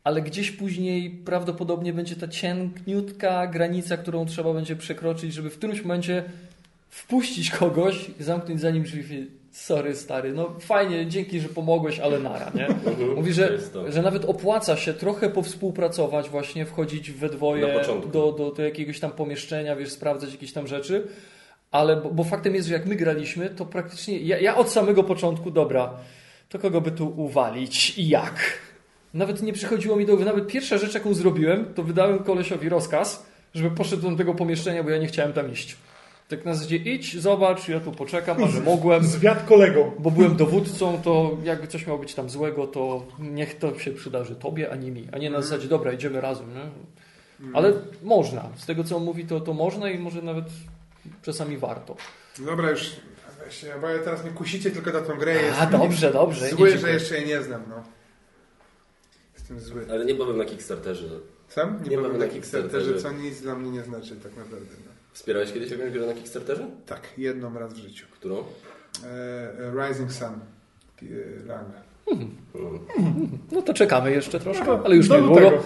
ale gdzieś później prawdopodobnie będzie ta cienkiutka granica, którą trzeba będzie przekroczyć, żeby w którymś momencie wpuścić kogoś i zamknąć za nim drzwi. Sorry, stary, no fajnie, dzięki, że pomogłeś, ale nara, nie? Mhm, Mówi, że, że nawet opłaca się trochę powspółpracować, właśnie wchodzić we dwoje do, do, do jakiegoś tam pomieszczenia, wiesz, sprawdzać jakieś tam rzeczy. Ale, bo, bo faktem jest, że jak my graliśmy, to praktycznie ja, ja od samego początku, dobra, to kogo by tu uwalić i jak? Nawet nie przychodziło mi do głowy. Nawet pierwsza rzecz, jaką zrobiłem, to wydałem kolesiowi rozkaz, żeby poszedł do tego pomieszczenia, bo ja nie chciałem tam iść. Tak na zasadzie idź, zobacz, ja tu poczekam, a że mogłem Zwiat kolegą. bo byłem dowódcą, to jakby coś miało być tam złego, to niech to się przydarzy tobie, a nie mi. A nie na zasadzie, dobra, idziemy razem. Nie? Ale można. Z tego, co on mówi, to, to można i może nawet czasami warto. Dobra, już, weźcie, bo ja teraz mnie kusicie tylko na tą grę. Jest A, dobrze, dobrze. Zły, że jeszcze jej nie znam, no. Jestem zły. Ale nie powiem na Kickstarterze. Sam? Nie, Nie powiem mamy na Kickstarterze. co nic dla mnie nie znaczy tak naprawdę. No. Wspierałeś kiedyś jakąś grę na Kickstarterze? Tak, jedną raz w życiu. Którą? E, e, Rising Sun. E, Langa. No. No to czekamy jeszcze troszkę, ale już niedługo. lutego.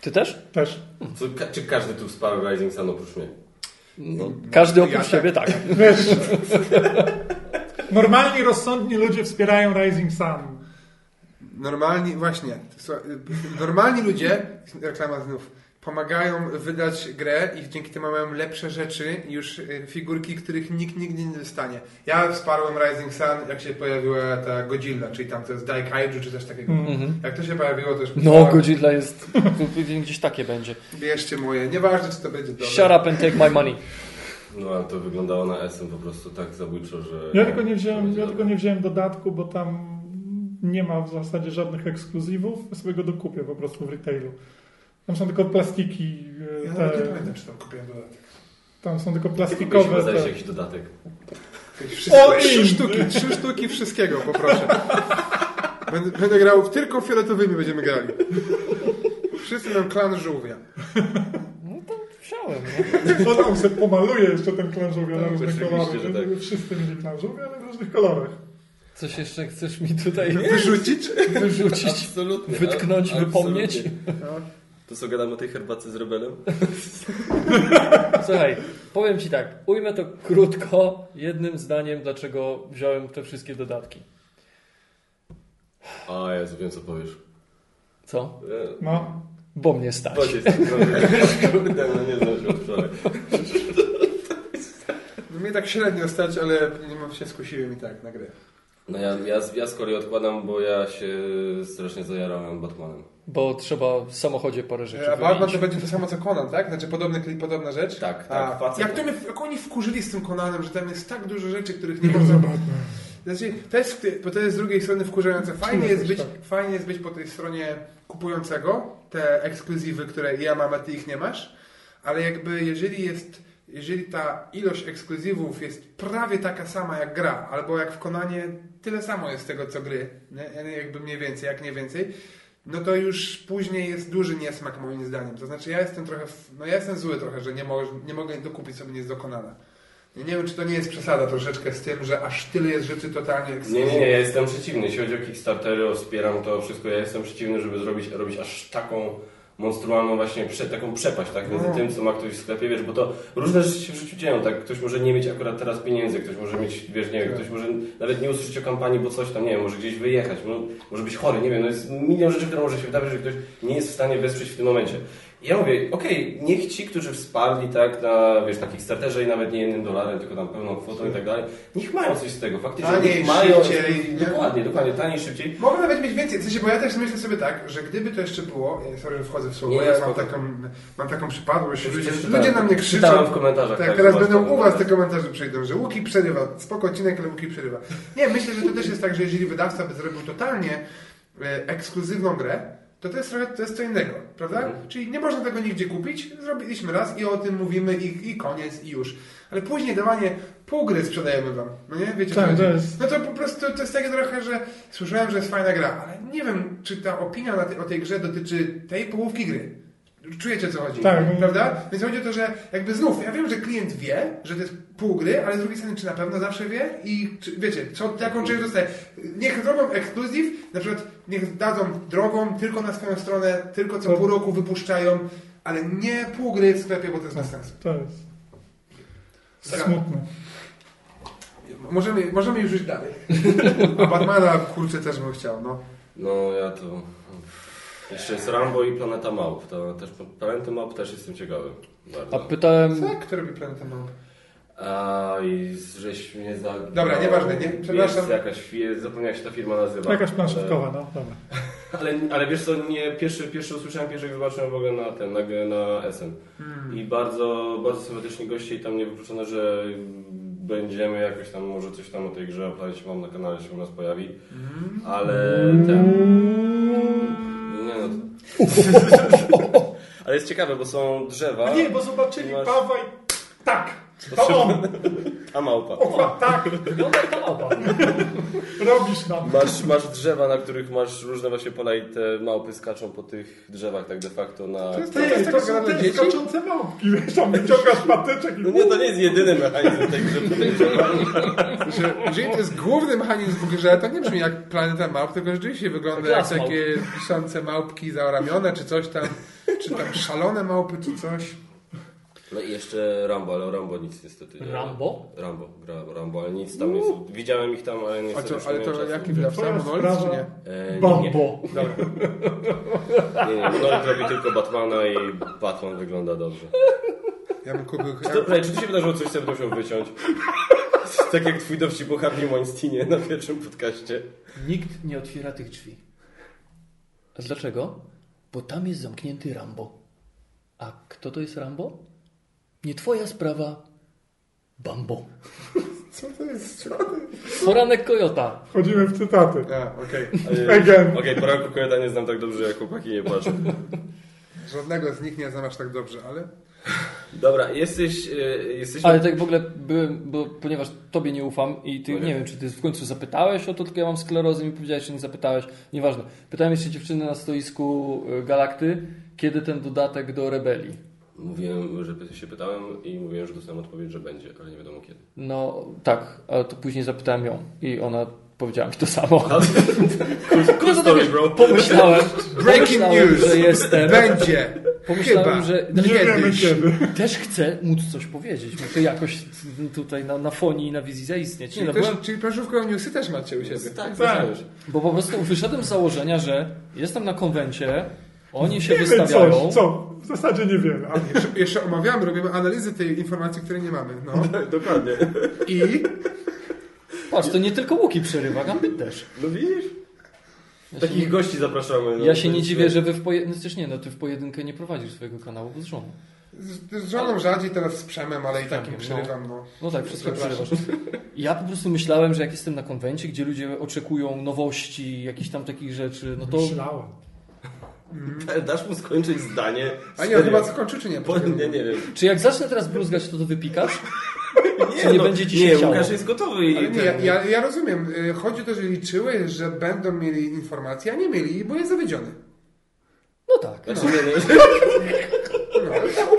Ty też? Też. Co, ka- czy każdy tu wsparł Rising Sun oprócz mnie? No, każdy oprócz Ja tak. siebie tak. Wiesz, normalni, rozsądni ludzie wspierają Rising Sun. Normalni, właśnie, normalni ludzie, reklama znów, pomagają wydać grę i dzięki temu mają lepsze rzeczy, już y, figurki, których nikt nigdy nie dostanie. Ja wsparłem Rising Sun, jak się pojawiła ta Godzilla, czyli tam to jest Daikaiju, czy coś takiego. Mhm. Jak to się pojawiło, to już No, pisałem, Godzilla jest... Gdzieś takie będzie. Bierzcie moje, nieważne czy to będzie dobre. Shut up and take my money. No ale to wyglądało na SM po prostu tak zabójczo, że... Ja tylko nie wziąłem, ja tylko nie wziąłem dodatku, bo tam nie ma w zasadzie żadnych ekskluzywów. Ja sobie go dokupię po prostu w retailu. Tam są tylko plastiki. e, Ja nawet nie Te, pamiętam, czy tam kupiłem dodatek. tam są tylko plastikowe. chyba Te, jakiś dodatek. O, trzy sztuki, trzy sztuki wszystkiego, poproszę. Będę, będę grał, tylko fioletowymi będziemy grali. Wszyscy mam klan żółwia. No to wziąłem, nie? on, on sobie pomaluje jeszcze ten klan żółwia na Tak, różne oczywiście, kolory. że tak. Wszyscy mieli klan żółwia, ale w różnych kolorach. Coś jeszcze chcesz mi tutaj Wyrzucić? wyrzucić, Absolutnie. wytknąć, a- wypomnieć? absolutnie. To co gadamy o tej herbatce z rebelem? Słuchaj, powiem Ci tak, ujmę to krótko, jednym zdaniem, dlaczego wziąłem te wszystkie dodatki. A Jezu, wiem co powiesz. Co? E, No. Bo mnie stać. Jest. Kurde, no nie znam się od wczoraj. No mnie tak średnio stać, ale nie mam się skusiłem i tak na grę. No ja, ja, ja z kolei odkładam, bo ja się strasznie zajarałem Batmanem. Bo trzeba w samochodzie parę rzeczy A Batman wymienić. to będzie to samo co Conan, tak? Znaczy podobny klip, podobna rzecz? Tak, A, tak, facet. Jak, to mnie, jak oni wkurzyli z tym Conanem, że tam jest tak dużo rzeczy, których nie można... Znaczy, to jest, bo to jest z drugiej strony wkurzające. Fajnie jest, być, tak. fajnie jest być po tej stronie kupującego, te ekskluzywy, które ja mam, a ty ich nie masz, ale jakby jeżeli jest, jeżeli ta ilość ekskluzywów jest prawie taka sama jak gra, albo jak w Konanie tyle samo jest tego co gry, nie? jakby mniej więcej, jak nie więcej, no to już później jest duży niesmak moim zdaniem. To znaczy ja jestem trochę, no ja jestem zły trochę, że nie, mo nie mogę dokupić sobie nic do Konana. Ja nie wiem, czy to nie jest przesada troszeczkę z tym, że aż tyle jest rzeczy totalnie Nie, ekskluzywnych. nie, nie, ja jestem przeciwny. Jeśli chodzi o Kickstartery, o wspieram to wszystko, ja jestem przeciwny, żeby zrobić robić aż taką monstrualną właśnie prze, taką przepaść, tak, między No. tym, co ma ktoś w sklepie, wiesz, bo to różne rzeczy się w życiu dzieją, tak, ktoś może nie mieć akurat teraz pieniędzy, ktoś może mieć, wiesz, nie wiem, Tak. ktoś może nawet nie usłyszeć o kampanii, bo coś tam, nie wiem, może gdzieś wyjechać, może być chory, nie wiem, no jest milion rzeczy, które może się wydarzyć, że ktoś nie jest w stanie wesprzeć w tym momencie. I ja mówię, okej, niech ci, którzy wsparli tak na, wiesz, na Kickstarterze i nawet nie jednym dolarem, tylko tam pełną kwotą i tak dalej, niech mają coś z tego. Faktycznie Taniej, niech mają, szybciej, nie? dokładnie, dokładnie, taniej, szybciej. Mogę nawet mieć więcej, w sensie, bo ja też myślę sobie tak, że gdyby to jeszcze było, sorry, że wchodzę w słowo, Nie, ja mam spoko. taką, mam taką przypadłość, Już ludzie, ludzie na mnie krzyczą, Czytałem w komentarzach, tak, tak, teraz będą u was te komentarze przejdą, że Łuki przerywa, spoko odcinek, ale Łuki przerywa. Nie, myślę, że to też jest tak, że jeżeli wydawca by zrobił totalnie e, ekskluzywną grę, to to jest trochę to jest co innego, prawda? Mhm. Czyli nie można tego nigdzie kupić, zrobiliśmy raz i o tym mówimy i, i koniec i już. Ale później dawanie pół gry sprzedajemy wam, no nie? Wiecie, Tak, to jest- No to po prostu to jest takie trochę, że słyszałem, że jest fajna gra, ale nie wiem, czy ta opinia na tej, o tej grze dotyczy tej połówki gry. Czujecie co chodzi? Tak. Prawda? Więc chodzi o to, że jakby znów, ja wiem, że klient wie, że to jest pół gry, ale z drugiej strony, czy na pewno zawsze wie? I czy, wiecie, co, jaką część dostaje? Niech zrobią ekskluzyw, na przykład niech dadzą drogą tylko na swoją stronę, tylko co To- pół roku wypuszczają, ale nie pół gry w sklepie, bo to jest bez sensu. To jest smutne. Możemy, możemy już iść dalej. A Batmana, kurczę, też bym chciał, no. No ja to... Jeszcze jest Rambo i Planeta Małp. To też, Planety Małp też jestem ciekawy. A Bardzo. pytałem, Co? Kto robi Planetę Małp? A i żeś mnie za... Dobra, nieważne, nie? Przepraszam. Jest jakaś, zapomniałem jak się ta firma nazywa. Jakaś planszówkowa, no dobra. Ale, ale wiesz co, nie, pierwszy, pierwszy usłyszałem, pierwszy jak zobaczyłem w ogóle na ten, na, na SN. Hmm. I bardzo, bardzo sympatyczni goście i tam nie wykluczone, że będziemy jakoś tam, może coś tam o tej grze o planecie mam na kanale się u nas pojawi. Hmm. Ale ten... Nie ale jest ciekawe, bo są drzewa, A nie, bo zobaczyli Masz- Pawła i tak, to on, a małpa. o, tak, wygląda jak ta małpa. robisz nam. Masz, masz drzewa, na których masz różne właśnie pola i te małpy skaczą po tych drzewach tak de facto na... To jest to są te dzieci? skaczące małpki, wiesz, tam wyciągasz patyczek i... No nie, to nie jest jedyny mechanizm tej podejrzewam. Że, jeżeli to jest główny mechanizm w grze, to nie brzmi jak Planeta Małp, tylko rzeczywiście wygląda Jak jak takie piszące małpki zaoramione, czy coś tam, czy tam szalone małpy, czy coś. No i jeszcze Rambo, ale o Rambo nic niestety nie. Rambo? Rambo, gra Rambo, ale nic tam nie Widziałem ich tam, ale A niestety to, już ale nie to jaki? Twoja Monolith, czy nie? E, nie, Bambo. Dobra. nie, nie, Monolith robi tylko Batmana i Batman wygląda dobrze. Ja bym. Czy, to, czy to się wydarzyło coś, co będę musiał wyciąć? tak jak twój dowcip o Harvey Weinsteinie na pierwszym podcaście. Nikt nie otwiera tych drzwi. A dlaczego? Bo tam jest zamknięty Rambo. A kto to jest Rambo? Nie twoja sprawa. Bambo. Co to jest? Poranek Kojota. Wchodzimy w cytaty. A, okej. E, Again. Okej, poranku Kojota nie znam tak dobrze, jak chłopaki nie patrzą. Żadnego z nich nie znam aż tak dobrze, ale... Dobra, jesteś... E, jesteśmy... Ale tak w ogóle byłem, bo ponieważ tobie nie ufam i ty No nie. nie wiem, czy ty w końcu zapytałeś o to, tylko ja mam sklerozę i mi powiedziałeś, że nie zapytałeś. Nieważne. Pytałem jeszcze dziewczyny na stoisku y, Galakty, kiedy ten dodatek do rebelii. Mówiłem, że się pytałem i mówiłem, że dostałem odpowiedź, że będzie, ale nie wiadomo kiedy. No tak, ale to później zapytałem ją i ona powiedziała mi to samo. Cool story, bro. Pomyślałem, Breaking pomyślałem, news! że jestem. Będzie! Pomyślałem, Chyba. że Kiedyś. kiedy. też chcę móc coś powiedzieć. Muszę jakoś tutaj na, na fonii i na wizji zaistnieć. Nie, Czyli, no, też, byłem, czyli planszówką newsy też macie u siebie. Tak, Tak. tak. bo po prostu wyszedłem z założenia, że jestem na konwencie, oni się Wiemy wystawiają. coś, co? W zasadzie niewiele. ale- Jeszcze, jeszcze omawiamy, robimy analizę tej informacji, której nie mamy. No. Dokładnie. I Patrz, to nie tylko Łuki przerywa, Gambit też. No widzisz? Ja Takich nie, gości zapraszamy. No, ja się nie dziwię, że wy w pojedynkę, no nie, no ty w pojedynkę nie prowadzisz swojego kanału, bo z żoną. z, z żoną rzadziej teraz z Przemem, ale i tak Takim, nie przerywam. No. No tak, wszystko przerywasz. Ja po prostu myślałem, że jak jestem na konwencie, gdzie ludzie oczekują nowości, jakichś tam takich rzeczy, no to Myślałem. Dasz mu skończyć zdanie. A nie, on chyba skończy czy nie? Po, nie, nie wiem. czy jak zacznę teraz bluzgać, to to wypikasz? Czy nie będzie ci się Nie, chciało? Łukasz jest gotowy i... Ale nie, ten- ja, ja, ja rozumiem. Y, Chodzi o to, że liczyły, że będą mieli informacje, a nie mieli, bo jest zawiedziony. No tak. Znaczy. No,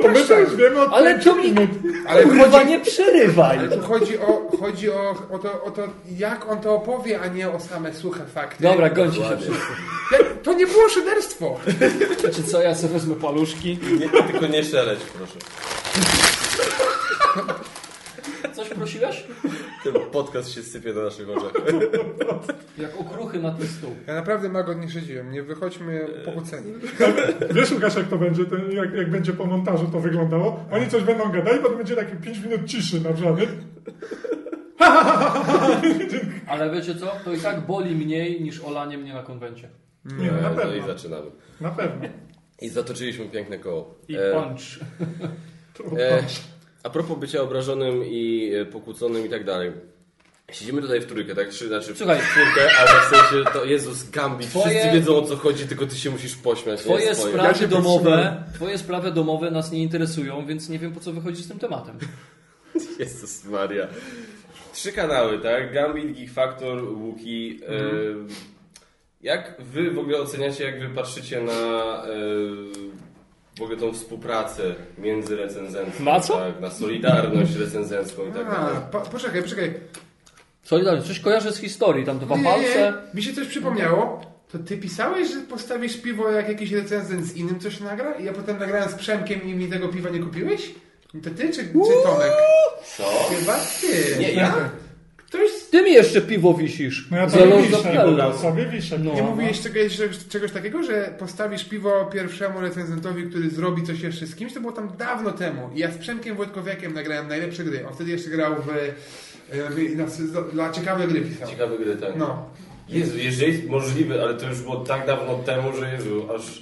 ale tak wiemy od Ale pięciu to mi- minut. Ale Kurwa, chodzi, nie przerywaj! ale tu chodzi, o, chodzi o, o, to, o to, jak on to opowie, a nie o same suche fakty. Dobra, gońcie się wszyscy. Jak- To nie było szyderstwo. Wiecie co, ja sobie wezmę paluszki. nie tylko nie szeleć, proszę. Coś prosiłeś? Ten podcast się sypie na naszych oczach. Jak okruchy na ten stół. Ja naprawdę mago nie szydziłem, nie wychodźmy pokłóceni. Wiesz, Łukasz, jak to będzie, ten, jak, jak będzie po montażu to wyglądało? Oni coś będą gadali, potem będzie takie 5 minut ciszy na nie? Ale wiecie co? To i tak boli mniej niż olanie mnie na konwencie. Nie, no, na No i pewno. zaczynamy. Na pewno. I zatoczyliśmy piękne koło. I E, punch. E, a propos bycia obrażonym i e, pokłóconym i tak dalej. Siedzimy tutaj w trójkę, tak? Trzy, znaczy Słuchaj. w czwórkę, ale w sensie to Jezus Gambit. Twoje- Wszyscy wiedzą o co chodzi, tylko ty się musisz pośmiać. Twoje. Ja sprawy się domowe, twoje sprawy domowe nas nie interesują, więc nie wiem po co wychodzić z tym tematem. Jezus Maria. Trzy kanały, tak? Gambit, Geek Factor, Łuki. E, jak wy w ogóle oceniacie, jak wy patrzycie na e, w ogóle tą współpracę między recenzencją, Na co? Tak, na solidarność recenzencką i tak A, dalej. po, poczekaj, poczekaj. Solidarność, coś kojarzę z historii, tam dwa Nie, palce. mi się coś przypomniało. To ty pisałeś, że postawisz piwo jak jakiś recenzent z innym coś nagra? I ja potem nagrałem z Przemkiem i mi tego piwa nie kupiłeś? To ty czy, czy Tomek? Co? Chyba ty. Nie, ja? Ktoś... Ty mi jeszcze piwo wisisz. No ja Za sobie wiszę, sobie wiszę. No. Nie mówiłeś czegoś, czegoś takiego, że postawisz piwo pierwszemu recenzentowi, który zrobi coś jeszcze z kimś? To było tam dawno temu. I ja z Przemkiem Wojtkowiakiem nagrałem najlepsze gry. On wtedy jeszcze grał w... e, na, dla ciekawe gry pisał. Ciekawe gry, tak. No. Jezu, jeżeli jest możliwe, ale to już było tak dawno temu, że Jezu, aż...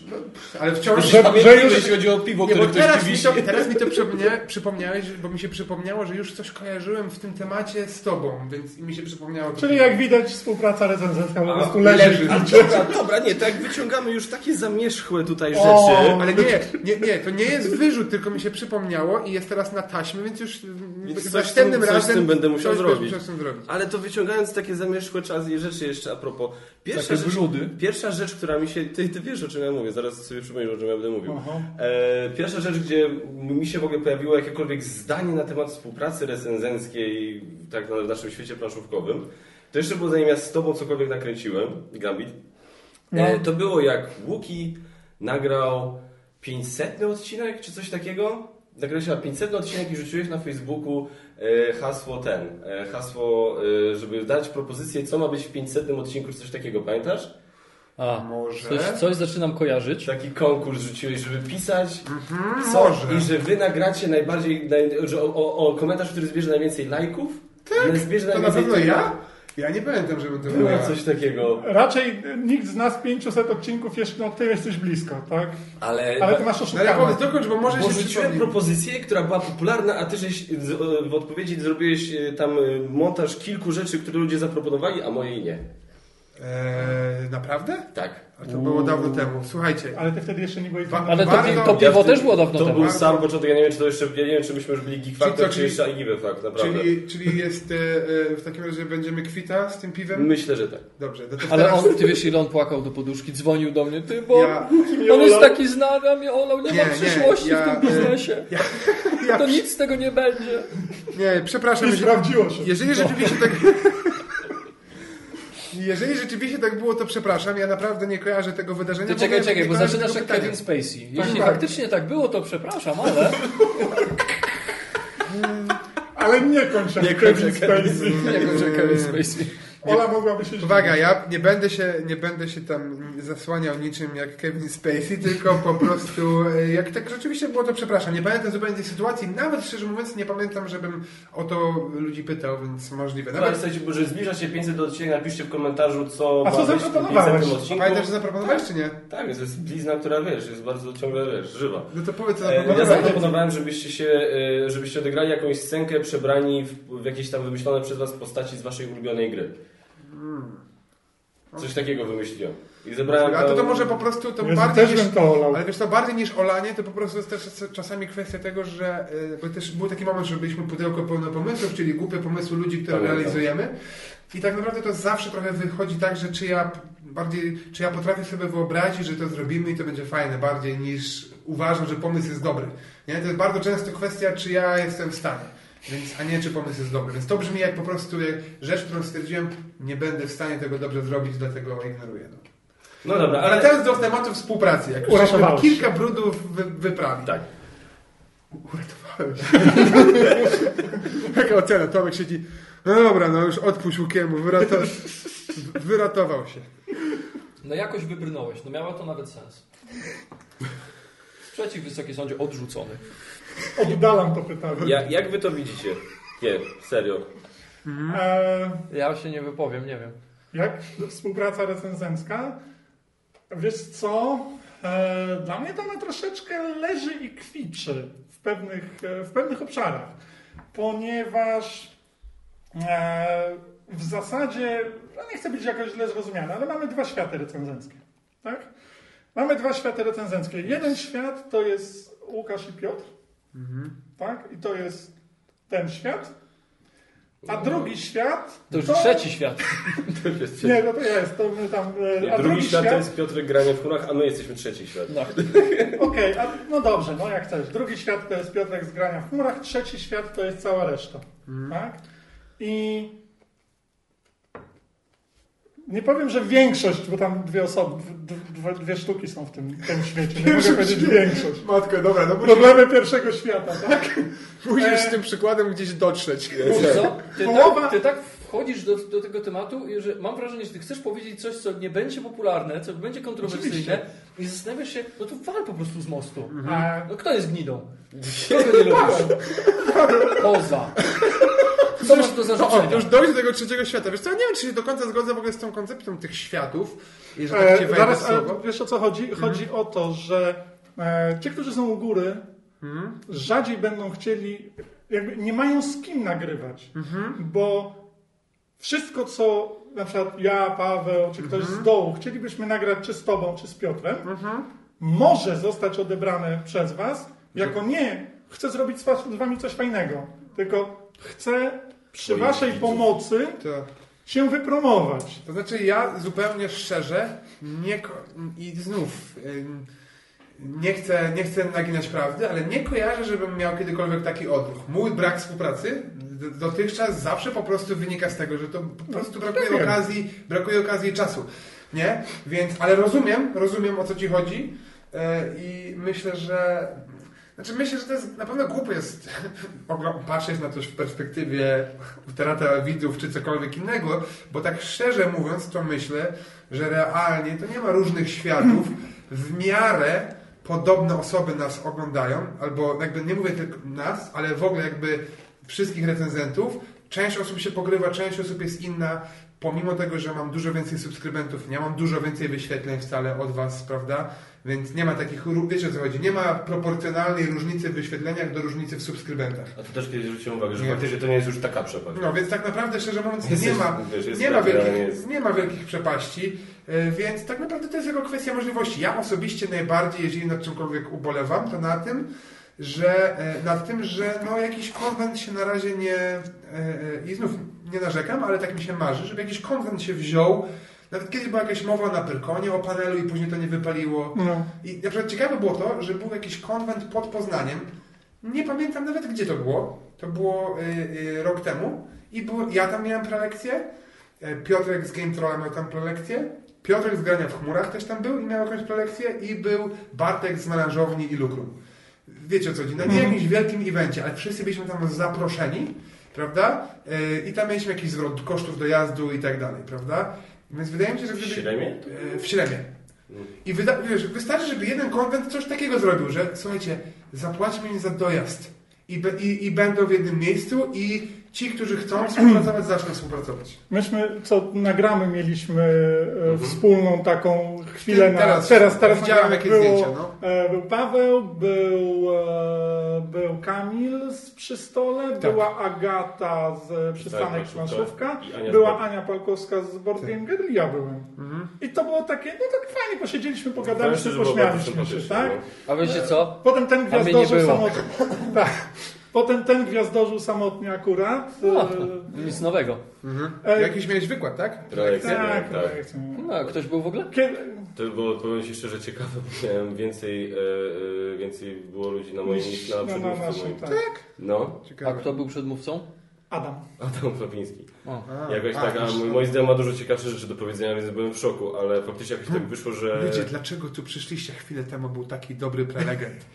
Ale wciąż... Że- że już- jeśli chodzi o piwo, Nie, które ktoś teraz mi, to, teraz mi to przypomnia, przypomniałeś, bo mi się przypomniało, że już coś kojarzyłem w tym temacie z tobą, więc mi się przypomniało. to- Czyli jak widać, współpraca recenzencka po prostu leży. leży. A dobra, dobra, nie, tak wyciągamy już takie zamierzchłe tutaj rzeczy. O, Ale nie, nie, nie, to nie jest wyrzut, tylko mi się przypomniało i jest teraz na taśmie, więc już Więc coś następnym tym- coś z tym będę musiał zrobić. Zrobić. Ale to wyciągając takie zamierzchłe czasy rzeczy jeszcze propos. Pierwsza Takie rzecz, brudy. pierwsza rzecz, która mi się. Ty, ty wiesz o czym ja mówię, zaraz sobie przypomnisz o czym ja będę mówił. Aha. E, pierwsza rzecz, gdzie mi się w ogóle pojawiło jakiekolwiek zdanie na temat współpracy recenzenckiej tak na naszym świecie planszówkowym, to jeszcze było zanim ja z tobą cokolwiek nakręciłem, Gambit. E, No. to było jak Łuki nagrał 500 odcinek, czy coś takiego. Chyba 500 odcinek i rzuciłeś na Facebooku e, hasło ten, e, hasło, e, żeby dać propozycję, co ma być w 500 odcinku, czy coś takiego, pamiętasz? A, Może. coś, coś zaczynam kojarzyć. Taki konkurs rzuciłeś, żeby pisać Mhm, co może. i że wy nagracie najbardziej, naj, że o, o, o komentarz, który zbierze najwięcej lajków, tak, zbierze To na najwięcej pewno ja? Ja nie pamiętam, żebym to Było ja. coś takiego, Raczej nikt z nas 500 odcinków jeszcze, no ty jesteś blisko, tak? ale... Ale ty masz No ale oszukane. powiedz, dokończ, bo może Bo się rzuciłem propozycję, która była popularna, a ty żeś w odpowiedzi zrobiłeś e, tam e, montaż kilku rzeczy, które ludzie zaproponowali, a mojej nie. Eee, naprawdę? Tak. A to było dawno temu. Słuchajcie. Ale ty wtedy jeszcze nie byłeś... Ba- Ale to, Bardzo- pi- to Ja piwo wtedy- też było dawno To temu. był sam początek, ja nie wiem, czy to jeszcze, ja nie wiem, czy myśmy już byli Geek Czyli Factor, co, czy czyli- jeszcze Igiwe Fact, naprawdę. Czyli, czyli jest e, e, w takim razie będziemy kwita z tym piwem? Myślę, że tak. Dobrze, no to Ale teraz... on, ty wiesz ile on płakał do poduszki, dzwonił do mnie, ty, bo Ja- on jest taki znany, a mnie olał, nie, Nie, ma nie, przyszłości ja, w tym e, biznesie. Ja, ja, To nic z tego nie będzie. nie, przepraszam. Jeżeli- sprawdziło się. Jeżeli rzeczywiście tak... Jeżeli rzeczywiście tak było, to przepraszam. Ja naprawdę nie kojarzę tego wydarzenia. W czekaj, czekaj, nie bo zaczynasz jak. Kevin Spacey. Jeśli tak. faktycznie tak było, to przepraszam, ale Ale nie kończ jak Nie Kevin kończę Kevin Spacey. jako że Kevin Spacey. Ola mogłaby się... Uwaga, ja nie będę się, nie będę się tam zasłaniał niczym jak Kevin Spacey, tylko po prostu, e, jak tak rzeczywiście było, to przepraszam. Nie pamiętam zupełnie tej sytuacji. Nawet szczerze mówiąc, nie pamiętam, żebym o to ludzi pytał, więc możliwe. Nawet Nawet, słuchajcie, że zbliża się 500 do odcinka, napiszcie w komentarzu, co A co zaproponowałeś? 500 a odcinku. pamiętasz, że zaproponowałeś, czy nie? Tak, więc jest blizna, która wiesz, jest bardzo ciągle wiesz, żywa. No to powiedz, co E, Ja zaproponowałeś. zaproponowałem, żebyście się, e, żebyście odegrali jakąś scenkę przebrani w, w jakieś tam wymyślone przez was postaci z waszej ulubionej gry. Coś takiego wymyśliłem. I zebrałem A to, to może po prostu to Jezu, bardziej też niż, bym to olał. Ale wiesz, to bardziej niż olanie, to po prostu jest też czasami kwestia tego, że y, bo też był taki moment, że byliśmy pudełko pełne pomysłów, czyli głupie pomysły ludzi, które Pamiętam. realizujemy. I tak naprawdę to zawsze trochę wychodzi tak, że czy ja bardziej, czy ja potrafię sobie wyobrazić, że to zrobimy i to będzie fajne, bardziej niż uważam, że pomysł jest dobry. Nie? To jest bardzo często kwestia, czy ja jestem w stanie. Więc, a nie czy pomysł jest dobry. Więc to brzmi jak po prostu jak rzecz, którą stwierdziłem, nie będę w stanie tego dobrze zrobić, dlatego ignoruję. No. No dobra, Ale ale... teraz do tematu współpracy. Jak Uratowałeś kilka brudów wy, wyprawi. Tak. Uratowałeś. Jaka ocena? Tomek siedzi. No dobra, no już odpuść Łukiemu, wyratował, wyratował się. No jakoś wybrnąłeś, no miało to nawet sens. Sprzeciw Wysoki Sądzie odrzucony. Oddalam to pytanie. Ja, jak wy to widzicie? Nie, serio. E, Ja się nie wypowiem, nie wiem. jak współpraca recenzencka? Wiesz co? E, dla mnie to ona troszeczkę leży i kwiczy w pewnych, e, w pewnych obszarach. Ponieważ e, w zasadzie, no nie chcę być jakoś źle zrozumiany, ale mamy dwa światy recenzenckie. Tak? Mamy dwa światy recenzenckie. Jeden świat to jest Łukasz i Piotr. Tak? I to jest ten świat. A drugi świat. To już trzeci świat. To już jest Nie, no to jest. To my tam, e, Nie, a drugi świat to jest Piotr granie w chmurach, a my jesteśmy trzeci świat. No. Okej, a no dobrze, no jak chcesz. Drugi świat to jest Piotrek z grania w chmurach, trzeci świat to jest cała reszta. Tak? I nie powiem, że większość, bo tam dwie osoby, dwie, dwie sztuki są w tym, tym świecie. Nie mogę powiedzieć większość. Matko, dobra, no musisz, Problemy pierwszego świata, tak? musisz z tym przykładem gdzieś dotrzeć. Wiesz co? Ty Połowa- tak, ty tak wchodzisz do, do tego tematu, że mam wrażenie, że ty chcesz powiedzieć coś, co nie będzie popularne, co będzie kontrowersyjne Oczywiście. i zastanawiasz się, no to wal po prostu z mostu. A, No kto jest gnidą? Kogo nie lubisz? Poza. Co masz do zarzucenia? już dojść do tego trzeciego świata. Wiesz co, ja nie wiem, czy się do końca zgodzę w ogóle z tą koncepcją tych światów. I że tak e, się wejdę zaraz, słowo. wiesz o co chodzi? Chodzi o to, że e, ci, którzy są u góry, rzadziej będą chcieli, jakby nie mają z kim nagrywać, bo wszystko, co na przykład ja, Paweł, czy ktoś z dołu chcielibyśmy nagrać czy z tobą, czy z Piotrem, może zostać odebrane przez was jako nie, chcę zrobić z was- z wami coś fajnego, tylko chcę przy waszej pomocy To, się wypromować. to znaczy ja zupełnie szczerze nie... I znów... Nie chcę, nie chcę naginać prawdy, ale nie kojarzę, żebym miał kiedykolwiek taki odruch. Mój brak współpracy dotychczas zawsze po prostu wynika z tego, że to po prostu brakuje wiem. okazji, brakuje okazji czasu. Nie? Więc, ale rozumiem, rozumiem o co ci chodzi e, i myślę, że znaczy myślę, że to jest na pewno głupie jest patrzeć na coś w perspektywie utrata widzów czy cokolwiek innego, bo tak szczerze mówiąc to myślę, że realnie to nie ma różnych światów w miarę podobne osoby nas oglądają, albo jakby nie mówię tylko nas, ale w ogóle jakby wszystkich recenzentów. Część osób się pogrywa, część osób jest inna, pomimo tego, że mam dużo więcej subskrybentów, nie mam dużo więcej wyświetleń wcale od Was, prawda? Więc nie ma takich, wiecie o co chodzi, nie ma proporcjonalnej różnicy w wyświetleniach do różnicy w subskrybentach. A to też kiedyś zwróciłem uwagę, że Nie. faktycznie to nie jest już taka przepaść. No więc tak naprawdę, szczerze mówiąc, Jest- nie ma, wiesz, nie ma, wielkich, nie ma wielkich przepaści, y, więc tak naprawdę to jest tylko kwestia możliwości. Ja osobiście najbardziej, jeżeli nad czymkolwiek ubolewam, to na tym, że e, nad tym, że no jakiś konwent się na razie nie e, e, i znów nie narzekam, ale tak mi się marzy, żeby jakiś konwent się wziął. Nawet kiedyś była jakaś mowa na Pyrkonie o panelu i później to nie wypaliło. No. I na przykład ciekawe było to, że był jakiś konwent pod Poznaniem. Nie pamiętam nawet gdzie to było. To było y, y, rok temu. I było, ja tam miałem prelekcję. e, Piotrek z Game Trolla miał tam prelekcję. Piotrek z grania w chmurach też tam był i miał jakąś prelekcję. I był Bartek z melanżowni i Lukrum. Wiecie o co chodzi? Na nie jakimś wielkim evencie, ale wszyscy byliśmy tam zaproszeni, prawda? E, I tam mieliśmy jakiś zwrot kosztów dojazdu i tak dalej, prawda? Więc wydaje mi się, że W gdyby... Śremie? E, W Śremie. I wyda- wiesz, wystarczy, żeby jeden konwent coś takiego zrobił, że słuchajcie, zapłaćmy im za dojazd i, i, i będą w jednym miejscu i ci, którzy chcą współpracować, zaczną współpracować. Myśmy, co nagramy, mieliśmy e, wspólną taką chwilę Ty- na... teraz- teraz, teraz widziałem jakieś było, zdjęcia, no. e, Był Paweł, był, e, był Kamil z przy stole, Tak. była Agata z przystanek Planszówka. Planszówka, I Ania z była Ania Palkowska z Board Tak. Game Girl i ja byłem. Mhm. I to było takie, no tak fajnie, posiedzieliśmy, pogadaliśmy, pośmialiśmy się, tak? no. A wiecie co? Potem ten było. samotnie. tak. Potem ten gwiazdorzył samotnie akurat. No, e, nic nowego. E, Jakiś miałeś wykład, tak? Prelekcję, tak, tak. tak. No, a ktoś był w ogóle? Kiedy, To było, powiem Ci szczerze, ciekawe, bo miałem więcej, e, e, więcej było ludzi na moim niż na no, przedmówcy naszym, moim. tak. No, A Ciekawe. kto był przedmówcą? Adam. Adam Chlapiński. O. A, Jakoś a, tak, a mój, moim zdaniem ma dużo ciekawszych rzeczy do powiedzenia, więc byłem w szoku, ale faktycznie jakoś tak wyszło, że... Wiecie, dlaczego tu przyszliście chwilę temu? Był taki dobry prelegent.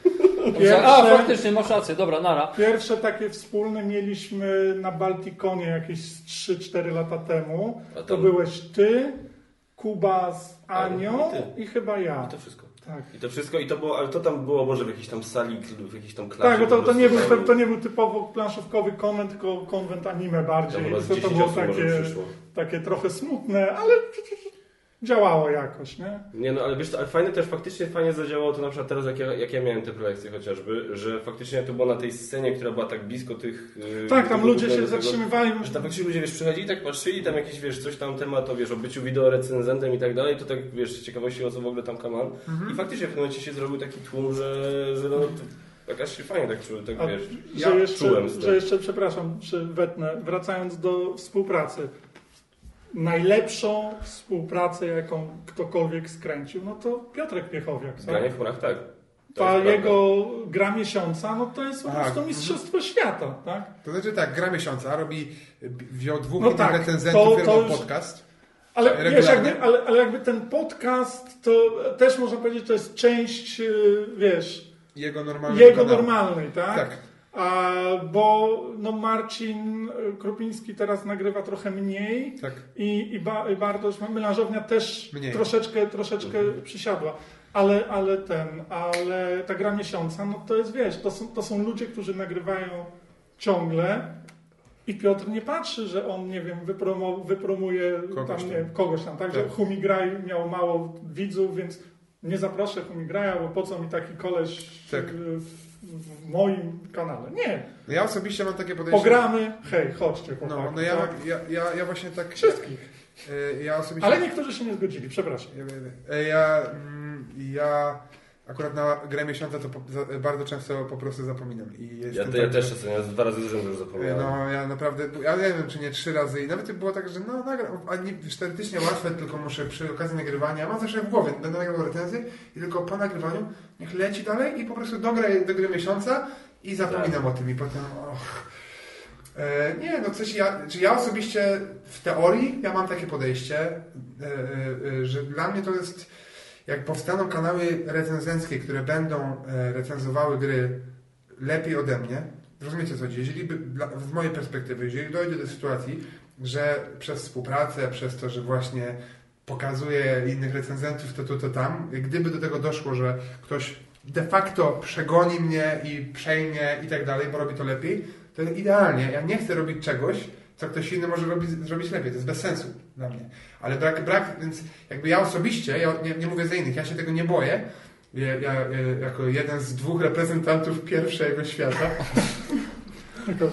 Pierwsze- A, faktycznie, masz rację, dobra, nara. Pierwsze takie wspólne mieliśmy na Baltikonie jakieś 3-4 lata temu. Tam- To byłeś ty, Kuba z Anią i i chyba ja. I to wszystko. Tak. I to wszystko, i to było, ale to tam było może w jakiejś tam sali, w jakiejś tam klasie. Tak, bo to, to, nie był, to, to nie był typowo planszówkowy konwent, tylko konwent anime bardziej. Tam To, to 10 było takie, takie trochę smutne, ale działało jakoś, nie? Nie no, ale wiesz co, ale fajne też, faktycznie fajnie zadziałało to na przykład teraz, jak ja, jak ja miałem te prelekcje chociażby, że faktycznie to było na tej scenie, która była tak blisko tych... yy, Tak, tam ludzie się tego- zatrzymywali. Że tam faktycznie ludzie, wiesz, przychodzili, tak patrzyli, tam jakiś, wiesz, coś tam temat, o, wiesz, o byciu wideorecenzentem i tak dalej, to tak, wiesz, ciekawości o co w ogóle tam kaman. Mhm. I faktycznie w pewnym momencie się zrobił taki tłum, że, że no, to jakaś się fajnie tak czuł, tak A, wiesz, że, ja jeszcze, czułem tym. że jeszcze, przepraszam, czy wetnę, wracając do współpracy. Najlepszą współpracę, jaką ktokolwiek skręcił, no to Piotrek Piechowiak. tak? Granie w chmurach, tak. To Ta jego gra miesiąca, no to jest po Tak. prostu mistrzostwo świata, tak? To znaczy tak, gra miesiąca, robi, wziął dwóch No tak, recenzentów, to- to, już- podcast. Ale Regularnie? wiesz, jakby, ale, ale jakby ten podcast, to też można powiedzieć, to jest część, yy, wiesz, Jego normalny jego normalnej, tak? Tak. A, bo no Marcin y, Krupiński teraz nagrywa trochę mniej Tak. i, i, ba, i Bartosz, melanżownia też Mniej. troszeczkę, troszeczkę przysiadła. Ale, ale ten, ale ta gra miesiąca, no to jest, wiesz, to są, to są ludzie, którzy nagrywają ciągle i Piotr nie patrzy, że on, nie wiem, wypromo, wypromuje Kogoś tam, nie kogoś tam, tak? Że Tak. Humigraj miał mało widzów, więc nie zaproszę Humigraja, bo po co mi taki koleś Tak. w, w, moim kanale. Nie. No ja osobiście mam takie podejście. Pogramy, hej, chodźcie chłopaki. No, no ja, tak? ja, ja, ja właśnie tak... Wszystkich. y, Ja osobiście... Ale niektórzy się nie zgodzili, przepraszam. Ja, ja, ja, mm, ja akurat na grę miesiąca to po, za, bardzo często po prostu zapominam. I Ja, to, ja tak, też czasem, ja dwa razy z rzędu już zapomniałem. No, ja naprawdę, ja nie wiem, czy nie trzy razy i nawet było tak, że no, nagram, a nie, teoretycznie łatwe, tylko muszę przy okazji nagrywania, mam zawsze w głowie, będę nagrywał recenzję i tylko po nagrywaniu niech leci dalej i po prostu dogrę do gry miesiąca i zapominam o tym i potem, och. E, nie, no coś ja, czy ja osobiście w teorii, ja mam takie podejście, e, e, że dla mnie to jest, jak powstaną kanały recenzenckie, które będą e, recenzowały gry lepiej ode mnie, rozumiecie co chodzi, jeżeli z mojej perspektywy, jeżeli dojdzie do sytuacji, że przez współpracę, przez to, że właśnie pokazuję innych recenzentów, to tu, to tam, gdyby do tego doszło, że ktoś de facto przegoni mnie i przejmie i tak dalej, bo robi to lepiej, to idealnie. Ja nie chcę robić czegoś, co ktoś inny może robić, zrobić lepiej. To jest bez sensu dla mnie. Ale brak, brak więc jakby ja osobiście, ja nie, nie mówię za innych, ja się tego nie boję. Ja, ja, ja jako jeden z dwóch reprezentantów pierwszego świata Tylko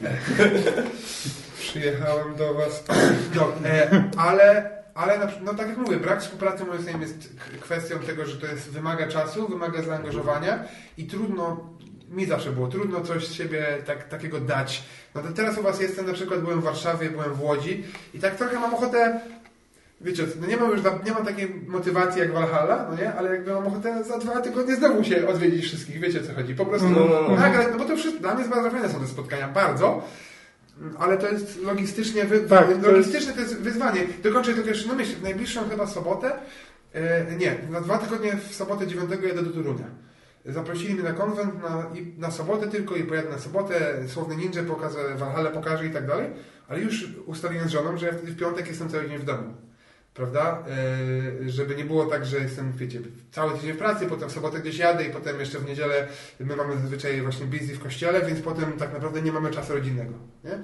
przyjechałem do Was. No, e, ale, ale na, no tak jak mówię, brak współpracy moim zdaniem jest kwestią tego, że to jest, wymaga czasu, wymaga zaangażowania i trudno, mi zawsze było trudno coś z siebie tak, takiego dać. No to teraz u Was jestem, na przykład byłem w Warszawie, byłem w Łodzi i tak trochę mam ochotę Wiecie, no nie mam już nie mam takiej motywacji jak Valhalla, no nie? Ale jakby mam ochotę za dwa tygodnie znowu się odwiedzić wszystkich, wiecie co chodzi. Po prostu No, no, no. nagrać, no bo to wszystko, dla mnie bardzo fajne są te spotkania, bardzo. Ale to jest logistycznie, wy, Tak, to jest- to jest wyzwanie. Dokończę tylko jeszcze, no myślę, w najbliższą chyba sobotę, e, nie, na dwa tygodnie w sobotę 9 jadę do Torunia. Zaprosili mnie na konwent na, na sobotę tylko i pojadę na sobotę, Słowny Ninja pokażę, Valhalla pokażę i tak dalej, ale już ustaliłem z żoną, że ja wtedy w piątek jestem cały dzień w domu. Prawda? E, żeby nie było tak, że jestem, wiecie, cały tydzień w pracy, potem w sobotę gdzieś jadę i potem jeszcze w niedzielę my mamy zazwyczaj właśnie busy w kościele, więc potem tak naprawdę nie mamy czasu rodzinnego. Nie?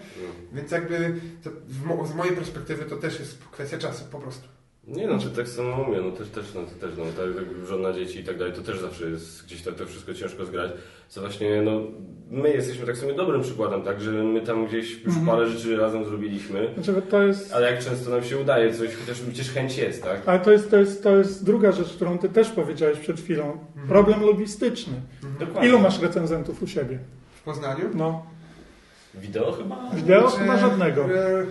Więc jakby to w mo- z mojej perspektywy to też jest kwestia czasu po prostu. Nie no, to tak samo mówię, no też, też, no, to też no, tak, tak żona, dzieci i tak dalej, to też zawsze jest gdzieś tak to wszystko ciężko zgrać. Co właśnie, no, my jesteśmy tak sobie dobrym przykładem, tak, że my tam gdzieś już parę rzeczy razem zrobiliśmy, Znaczy, to jest, ale jak często nam się udaje coś, chociaż przecież chęć jest, tak? ale to jest, to, jest, to jest druga rzecz, którą ty też powiedziałeś przed chwilą. Problem logistyczny. Dokładnie. Ilu masz recenzentów u siebie? W Poznaniu? No, Wideo chyba? wideo? Znaczy, Chyba żadnego. e, e,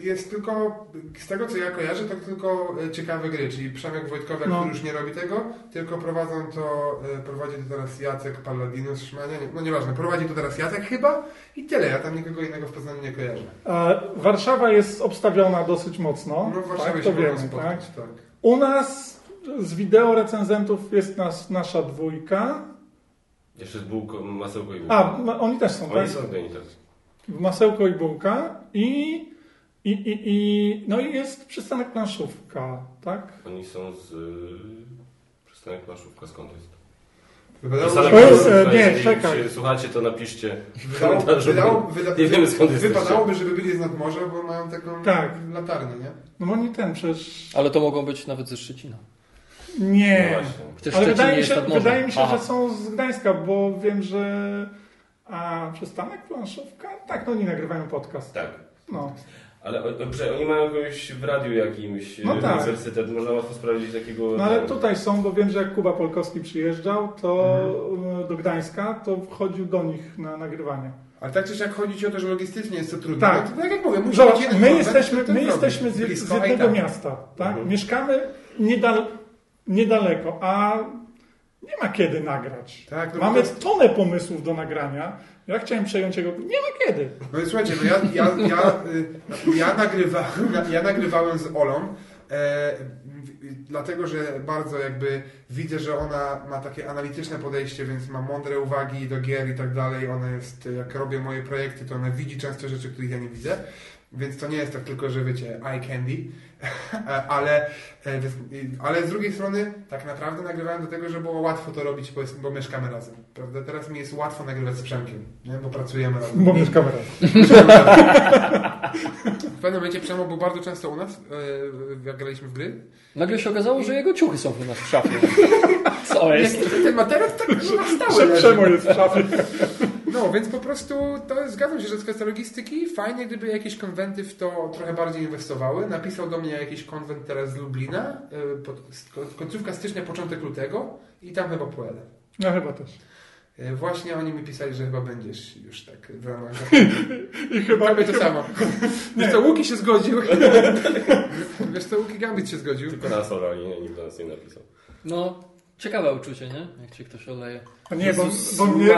Jest tylko, z tego co ja kojarzę, to tylko e, ciekawe gry, czyli Przemek Wojtkowiak, No. który już nie robi tego, tylko prowadzą to, e, prowadzi to teraz Jacek Palladinus, Szmania, nie, no nieważne, prowadzi to teraz Jacek chyba i tyle, ja tam nikogo innego w Poznaniu nie kojarzę. A Warszawa jest obstawiona dosyć mocno. No w Warszawie tak, się to wiemy, tak? spotkać, tak. U nas z wideo recenzentów jest nas, nasza dwójka Jeszcze z bułką, masełko i bułka. A, ma- oni też są, tak? Oni są geni tak. Masełko i bułka i, i, i, i no i jest przystanek planszówka, tak? Oni są z... Yy, przystanek Plaszówka, skąd jest? Wydawało, Przystanek O, że- jest, e, nie, jeżeli czekaj. się słuchacie, to napiszcie w Wydało, komentarzu. wydało, wyda, nie wiemy skąd jesteście. Wypadałoby, żeby byli z nadmorza, bo mają taką Tak. latarnię, nie? No oni ten przecież... Ale to mogą być nawet ze Szczecina. No Nie. Przecież Ale wydaje nie mi się, wydaje mi się Aha. że są z Gdańska, bo wiem, że... A przystanek planszówka? Tak, no oni nagrywają podcast. Tak. No. Ale dobrze, oni mają jakąś w radiu jakimś No e, tak. uniwersytet, można łatwo sprawdzić takiego... No ale tutaj są, bo wiem, że jak Kuba Polkowski przyjeżdżał to Mhm. do Gdańska, to wchodził do nich na nagrywanie. Ale tak czy siak chodzi ci o to, że logistycznie jest to trudne. Tak. No, to tak jak mówię, musi Zobacz, być jeden my jesteśmy, my zrobi. jesteśmy z, z jednego tak. miasta, tak? Mhm. Mieszkamy niedal, niedaleko, a nie ma kiedy nagrać. Tak, no Mamy to- tonę pomysłów do nagrania. Ja chciałem przejąć jego. Nie ma kiedy. No i słuchajcie, no ja, ja, ja, y, ja, nagrywałem, ja nagrywałem z Olą, e, dlatego że bardzo jakby widzę, że ona ma takie analityczne podejście, więc ma mądre uwagi do gier i tak dalej. Ona jest, jak robię moje projekty, to ona widzi często rzeczy, których ja nie widzę. Więc to nie jest tak tylko, że wiecie, eye candy, ale, e, ale z drugiej strony tak naprawdę nagrywałem do tego, że było łatwo to robić, powiedzmy, bo mieszkamy razem. Prawda? Teraz mi jest łatwo nagrywać z Przemkiem, nie? bo pracujemy razem. Bo mieszkamy razem. W pewnym momencie Przemo był bardzo często u nas, e, jak graliśmy w gry. Nagle się okazało, że jego ciuchy są u nas w szafie. Co jest? Ten materiał tak na stałe Że. Przemo jest w szafie. No, więc po prostu to zgadzam się, że z kwestia logistyki fajnie, gdyby jakieś konwenty w to trochę bardziej inwestowały. Napisał do mnie jakiś konwent teraz z Lublina, e, pod, końcówka stycznia, początek lutego i tam chyba pojadę. Ja chyba też. E, Właśnie oni mi pisali, że chyba będziesz już tak w ramach I chyba Prawie to samo. Wiesz co, Łuki się zgodził. Wiesz co, Łuki Gambit się zgodził. Tylko na Sora, nie, nikt do nas nie napisał. No, ciekawe uczucie, nie? Jak ci ktoś oleje. A nie, bo, bo mnie.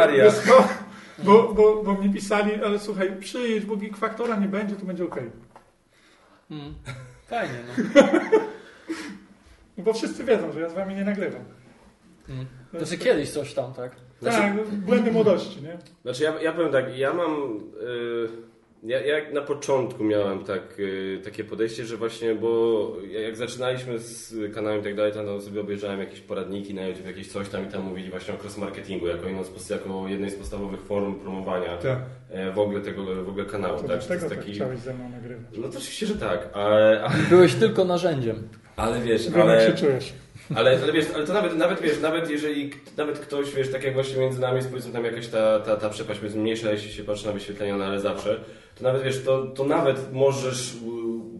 Bo, bo, bo mnie pisali, ale słuchaj, przyjedź, bo Geek Faktora nie będzie, to będzie okej. Mm. Fajnie, no. Bo wszyscy wiedzą, że ja z wami nie nagrywam. Mm. Znaczy kiedyś coś tam, tak? Znaczy- Tak, no, błędy młodości, nie? Znaczy ja, ja powiem tak, ja mam... y, ja, ja na początku miałem tak, y, takie podejście, że właśnie, bo ja- jak zaczynaliśmy z kanałem i tak dalej, to tam sobie obejrzałem jakieś poradniki na YouTube, jakieś coś tam i tam mówili właśnie o cross-marketingu, jako, jedną z, post- jako jednej z podstawowych form promowania Tak. e, w ogóle tego w ogóle kanału. To tak? To tak jest taki... chciałeś ze mną nagrywać? No to oczywiście, że tak, ale, ale, Byłeś tylko narzędziem. ale wiesz, Wiem, jak ale... się czujesz. Ale, ale wiesz, ale to nawet, nawet wiesz, nawet jeżeli nawet ktoś, wiesz, tak jak właśnie między nami jest powiedzmy tam jakaś ta, ta, ta przepaść powiedzmy mniejsza, jeśli się patrzy na wyświetlenia, no ale zawsze, to nawet wiesz, to, to nawet możesz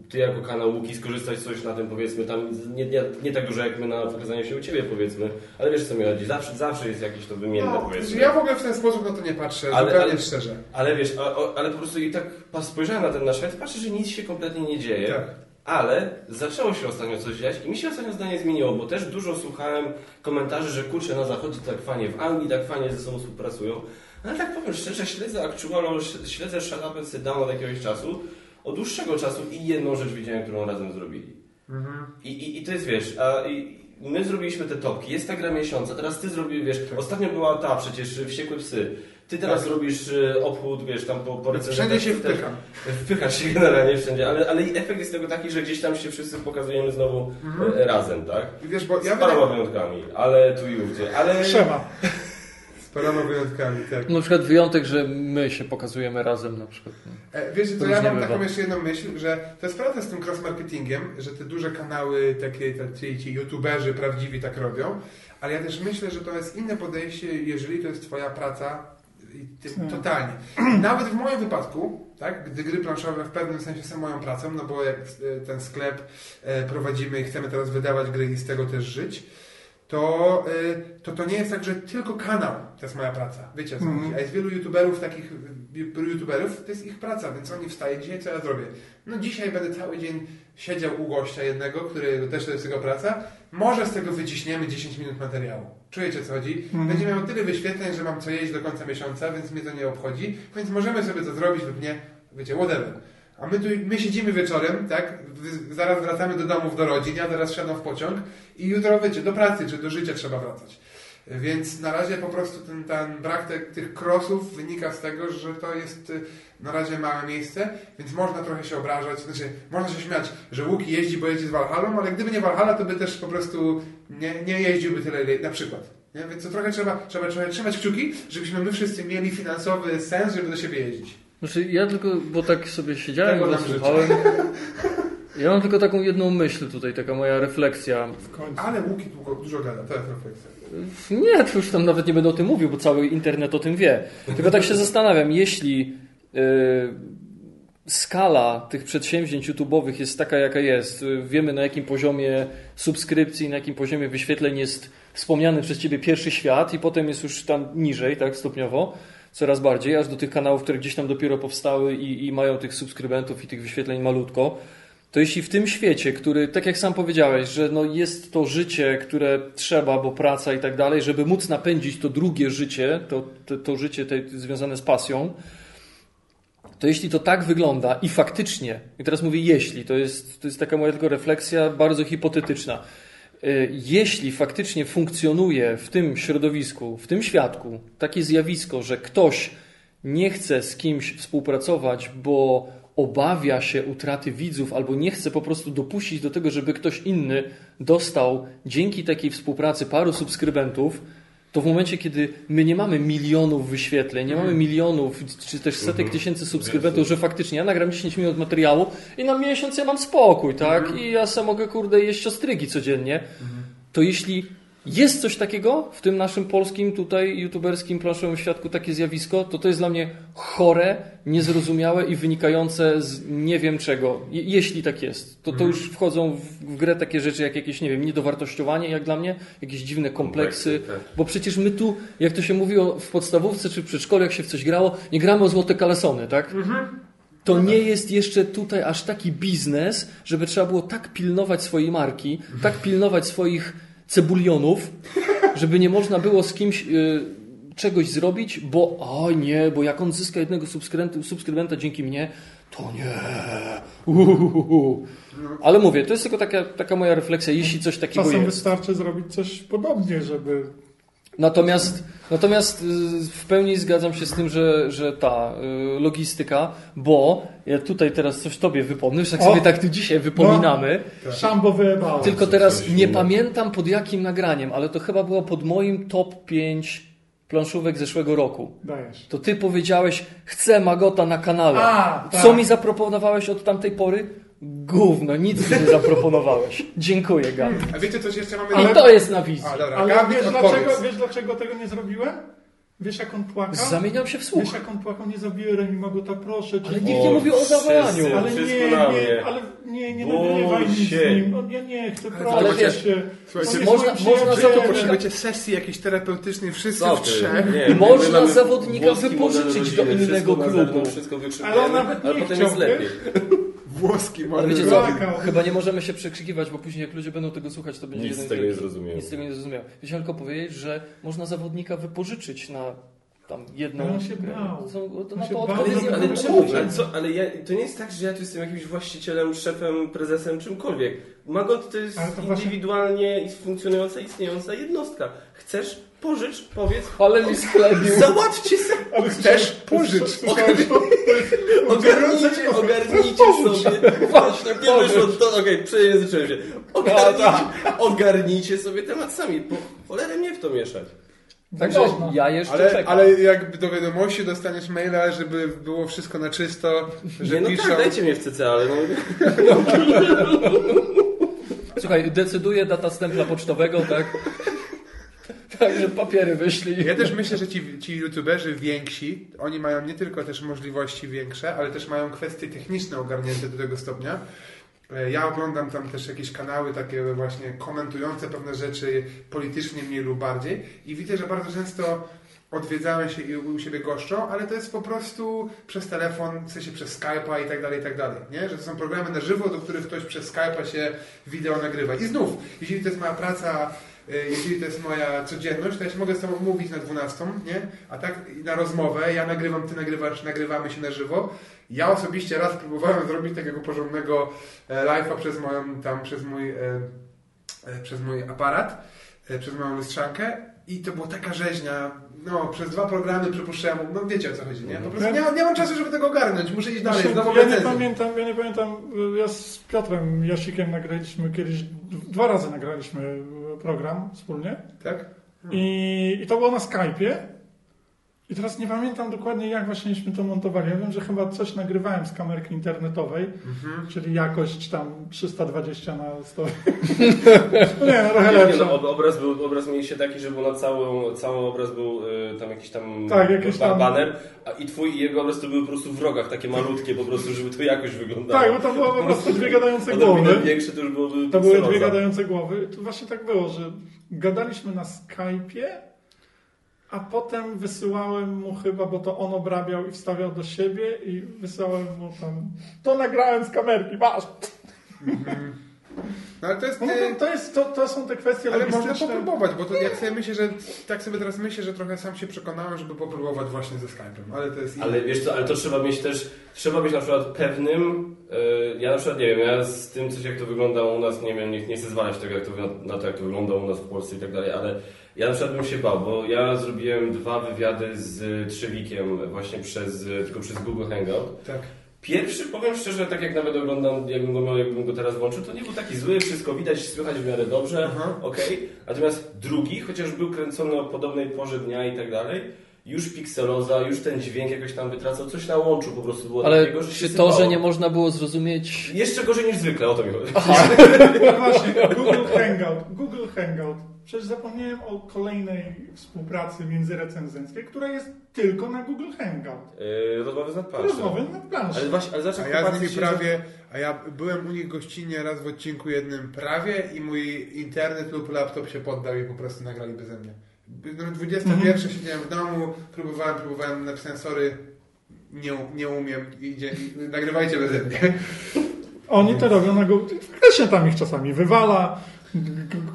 ty jako kanał Łuki skorzystać coś na tym powiedzmy tam nie, nie, nie tak dużo jak my na pokazaniu się u ciebie powiedzmy, ale wiesz co mi chodzi, zawsze, zawsze jest jakieś to wymienne No, powiedzmy. ja w ogóle w ten sposób na to nie patrzę, Ale- zupełnie ale- szczerze. Ale wiesz, a, o, ale po prostu i tak spojrzałem na ten nasz świat patrzę, że nic się kompletnie nie dzieje. Tak. Ale zaczęło się ostatnio coś dziać i mi się ostatnio zdanie zmieniło, bo też dużo słuchałem komentarzy, że kurczę, na zachodzie tak fajnie, w Anglii tak fajnie ze sobą współpracują. No ale tak powiem szczerze, śledzę Actualo, ś- śledzę Shut Up Down od jakiegoś czasu, od dłuższego czasu i jedną rzecz widziałem, którą razem zrobili. Mhm. I, i, I to jest, wiesz, a i my zrobiliśmy te topki, jest ta gra miesiąca, teraz ty zrobiłeś, wiesz, ostatnio była ta przecież Wściekłe Psy. Ty teraz Tak. robisz y, obchód, wiesz, tam po, po recenzjach Wszędzie się wpycham. Wpychasz się generalnie wszędzie, ale, ale i efekt jest tego taki, że gdzieś tam się wszyscy pokazujemy znowu Mhm. e, razem, tak? Wiesz, bo Z ja paroma wydaje... wyjątkami, ale tu i ówdzie. Ale Trzeba. Z paroma wyjątkami, tak. Na przykład wyjątek, że my się pokazujemy razem na przykład. No. E, Wiecie, to To ja mam taką jeszcze jedną myśl, że to jest prawda z tym cross-marketingiem, że te duże kanały, takie te, ci, youtuberzy prawdziwi tak robią, ale ja też myślę, że to jest inne podejście, jeżeli to jest twoja praca. Totalnie. Nawet w moim wypadku, tak, gdy gry planszowe w pewnym sensie są moją pracą, no bo jak e, ten sklep e, prowadzimy i chcemy teraz wydawać gry i z tego też żyć, to, y, to to nie jest tak, że tylko kanał to jest moja praca. Wiecie co chodzi? A jest wielu youtuberów, takich youtuberów, to jest ich praca, więc oni wstaje dzisiaj, co ja zrobię? No dzisiaj będę cały dzień siedział u gościa jednego, który też to jest jego praca. Może z tego wyciśniemy 10 minut materiału. Czujecie co chodzi? Mhm. Będzie miał tyle wyświetleń, że mam co jeść do końca miesiąca, więc mnie to nie obchodzi, więc możemy sobie to zrobić lub nie, wiecie, whatever. A my tu, my siedzimy wieczorem, tak? Zaraz wracamy do domów, do rodzin, ja teraz wsiadam w pociąg i jutro, wiecie, do pracy czy do życia trzeba wracać. Więc na razie po prostu ten, ten brak te, tych crossów wynika z tego, że to jest y, na razie małe miejsce, więc można trochę się obrażać, znaczy można się śmiać, że Łuki jeździ, bo jeździ z Valhalla, ale gdyby nie Valhalla, to by też po prostu nie, nie jeździłby tyle, na przykład. Nie? Więc to trochę trzeba, trzeba, trzeba trzymać kciuki, żebyśmy my wszyscy mieli finansowy sens, żeby do siebie jeździć. Znaczy ja tylko, bo tak sobie siedziałem, Tego życzę. słuchałem. Ja mam tylko taką jedną myśl tutaj, taka moja refleksja. W końcu. Ale Łuki długo, dużo gada, to jest refleksja. Nie, to już tam nawet nie będę o tym mówił, bo cały internet o tym wie. Tylko tak się zastanawiam, jeśli yy, skala tych przedsięwzięć YouTube'owych jest taka, jaka jest, yy, wiemy na jakim poziomie subskrypcji, na jakim poziomie wyświetleń jest wspomniany przez Ciebie pierwszy świat i potem jest już tam niżej, tak, stopniowo, coraz bardziej, aż do tych kanałów, które gdzieś tam dopiero powstały i, i mają tych subskrybentów i tych wyświetleń malutko, to jeśli w tym świecie, który, tak jak sam powiedziałeś, że no jest to życie, które trzeba, bo praca i tak dalej, żeby móc napędzić to drugie życie, to, to, to życie te, związane z pasją, to jeśli to tak wygląda i faktycznie, i teraz mówię jeśli, to jest, to jest taka moja tylko refleksja bardzo hipotetyczna, y, jeśli faktycznie funkcjonuje w tym środowisku, w tym świadku takie zjawisko, że ktoś nie chce z kimś współpracować, bo obawia się utraty widzów albo nie chce po prostu dopuścić do tego, żeby ktoś inny dostał dzięki takiej współpracy paru subskrybentów, to w momencie, kiedy my nie mamy milionów wyświetleń, nie mamy milionów czy też setek tysięcy subskrybentów, że faktycznie ja nagram 10 minut materiału i na miesiąc ja mam spokój, tak? I ja sam mogę, kurde, jeść ostrygi codziennie, to jeśli jest coś takiego w tym naszym polskim tutaj youtuberskim planszowym świadku, takie zjawisko, to to jest dla mnie chore, niezrozumiałe i wynikające z nie wiem czego. Je, jeśli tak jest, to, to już wchodzą w, w grę takie rzeczy jak jakieś, nie wiem, niedowartościowanie, jak dla mnie, jakieś dziwne kompleksy, tak. bo przecież my tu, jak to się mówiło w podstawówce czy w przedszkolu, jak się w coś grało, nie gramy o złote kalesony, tak? To nie jest jeszcze tutaj aż taki biznes, żeby trzeba było tak pilnować swojej marki, tak pilnować swoich cebulionów, żeby nie można było z kimś y, czegoś zrobić, bo o nie, bo jak on zyska jednego subskrybenta, subskrybenta dzięki mnie, to nie. Ale mówię, to jest tylko taka, taka moja refleksja, jeśli coś takiego Czasem jest. wystarczy zrobić coś podobnie, żeby Natomiast, natomiast y, w pełni zgadzam się z tym, że, że ta y, logistyka, bo ja tutaj teraz coś tobie wypomnę, już tak O! sobie tak tu dzisiaj wypominamy, szambo wyjebało. tylko teraz nie pamiętam pod jakim nagraniem, ale to chyba było pod moim top 5 planszówek zeszłego roku. Dajesz. To ty powiedziałeś, chcę Magota na kanale. A, tak. Co mi zaproponowałeś od tamtej pory? Gówno, nic mi nie zaproponowałeś. Dziękuję, Gabi. A wiecie coś jeszcze mamy? I to jest na wizji. A, dobra, Ale wiesz odpowiedz. dlaczego, wiesz dlaczego tego nie zrobiłem? Wiesz jak on płakał? Zamieniam się w słuch. Wiesz jak on płakał? Nie zabieraj mi Magota, proszę. Ale nikt nie mówił o zawalaniu. Ale nie, nie, mnie. ale nie, nie nagrywaj nic z nim. On- Ja nie chcę, Ale proszę wiesz, cię. słuchajcie, można- można przyjacielem. to potrzebujecie sesji jakiejś terapeutycznej, wszyscy w trzech. Nie, Można zawodnika wypożyczyć do innego klubu. Ale on nawet nie ale Włoski Ale wiecie co, chyba nie możemy się przekrzykiwać, bo później jak ludzie będą tego słuchać, to będzie Nic jeden z tego nie zrozumieją. Nic z tego nie zrozumiał. Chciałem tylko powiedzieć, że można zawodnika wypożyczyć na tam jedną... On się bał. To, to On na się to odpowiedzi Ale, czemu? Ale, co, ale ja, to nie jest tak, że ja tu jestem jakimś właścicielem, szefem, prezesem, czymkolwiek. Magot to jest to właśnie- indywidualnie funkcjonująca, istniejąca jednostka. Chcesz? Pożycz, powiedz. Ale mi sklebił. Załatwcie sobie. Ale Też pożycz. Ogarnijcie, ogarnijcie sobie. Właśnie, Nie wyszło to, okej, przejęzyczyłem się. Ogarnijcie, tak. ogarnijcie sobie temat sami. Po cholerę mnie w to mieszać. Także Można. ja jeszcze Ale, czekam. ale jakby do wiadomości dostaniesz maila, żeby było wszystko na czysto, że Nie, no piszą... tak, dajcie mnie w CC, ale no... Słuchaj, decyduje data stempla pocztowego, tak? Także papiery wyślij. Ja też myślę, że ci, ci youtuberzy więksi, oni mają nie tylko też możliwości większe, ale też mają kwestie techniczne ogarnięte do tego stopnia. E, Ja oglądam tam też jakieś kanały takie właśnie komentujące pewne rzeczy politycznie mniej lub bardziej i widzę, że bardzo często odwiedzałem się i u siebie goszczą, ale to jest po prostu przez telefon, w sensie przez Skype'a i tak dalej, i tak dalej, nie? Że to są programy na żywo, do których ktoś przez Skype'a się wideo nagrywa. I znów, jeśli to jest moja praca, y, jeśli to jest moja codzienność, to ja się mogę z tobą mówić na 12, nie? A tak na rozmowę, ja nagrywam, ty nagrywasz, nagrywamy się na żywo. Ja osobiście raz próbowałem zrobić takiego porządnego e, live'a przez moją, tam, przez mój, e, e, przez mój aparat, e, przez moją lustrzankę i to była taka rzeźnia. No, przez dwa programy przypuszczałem, no wiecie o co chodzi, nie? Po prostu nie, nie mam czasu, żeby tego ogarnąć, muszę iść dalej, znowu ja nie pamiętam, ja nie pamiętam, ja z Piotrem Jasikiem nagraliśmy kiedyś, dwa razy nagraliśmy program wspólnie Tak? i, i to było na Skype'ie i teraz nie pamiętam dokładnie jak właśnieśmy to montowali. Ja wiem, że chyba coś nagrywałem z kamerki internetowej, Mhm. czyli jakość tam 320 na 100. no nie, no trochę Nie, nie, no, ob- obraz, był, obraz mieliście taki, że był na całą, cały obraz był y, tam jakiś tam, Tak, jakiś tam- baner, a i twój i jego obraz to były po prostu w rogach, takie malutkie po prostu, żeby to jakoś wyglądało. Tak, bo to było po prostu dwie gadające głowy. większe to już To były dwie gadające głowy. To właśnie tak było, że gadaliśmy na Skype'ie, a potem wysyłałem mu chyba, bo to on obrabiał i wstawiał do siebie i wysyłałem mu tam, to nagrałem z kamerki, masz. No ale to jest... No, to, to, jest, to, to są te kwestie Ale można popróbować, bo to jak sobie myślę, że tak sobie teraz myślę, że trochę sam się przekonałem, żeby popróbować właśnie ze Skype'em, ale to jest Ale wiesz co, ale to trzeba mieć też, trzeba być na przykład pewnym, e, ja na przykład nie wiem, ja z tym coś jak to wygląda u nas, nie wiem, nie, nie chcę zwalać tego jak to, na to jak to wygląda u nas w Polsce i tak dalej, ale ja na przykład bym się bał, bo ja zrobiłem dwa wywiady z Trzewikiem właśnie przez, tylko przez Google Hangout. Tak. Pierwszy, powiem szczerze, tak jak nawet oglądam, jakbym go, miał, jakbym go teraz włączył, to nie był taki zły, wszystko widać, słychać w miarę dobrze, Aha. okej. Natomiast drugi, chociaż był kręcony o podobnej porze dnia i tak dalej, już pikseloza, już ten dźwięk jakoś tam wytracał, coś na łączu po prostu było Ale takiego, że się czy to, sypało. że nie można było zrozumieć... Jeszcze gorzej niż zwykle, o to mi chodzi. No właśnie, Google Hangout. Google Hangout. Przecież zapomniałem o kolejnej współpracy międzyrecenzenckiej, która jest tylko na Google Hangout. Yy, rozmowy z nadpatrzem. Rozmowy na planszy. Ale właśnie, ale A zacznę ja z nimi prawie, a ja byłem u nich gościnnie raz w odcinku jednym prawie i mój internet lub laptop się poddał i po prostu nagrali beze mnie. No, 21 siedziałem w domu, próbowałem, próbowałem, napisałem sorry, nie, nie umiem, idzie, nagrywajcie beze mnie. Oni to robią na Google. Faktycznie tam ich czasami wywala,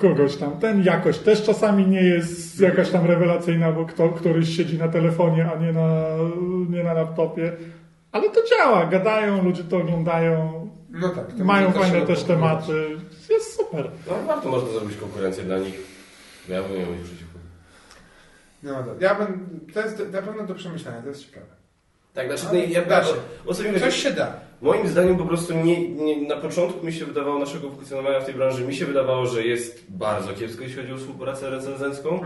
kogoś tam. Ten jakość też czasami nie jest jakaś tam rewelacyjna, bo kto, któryś siedzi na telefonie, a nie na, nie na laptopie. Ale to działa, gadają, ludzie to oglądają, No tak. to mają fajne też tematy. Jest super. No warto można zrobić konkurencję dla nich. Ja bym miał nic przeciwko. No dobra, ja bym, to jest na pewno do przemyślenia, to jest ciekawe. Tak, znaczy, no, ja, mi Coś się da. Moim zdaniem po prostu nie, nie, na początku mi się wydawało naszego funkcjonowania w tej branży, mi się wydawało, że jest bardzo kiepsko, jeśli chodzi o współpracę recenzencką.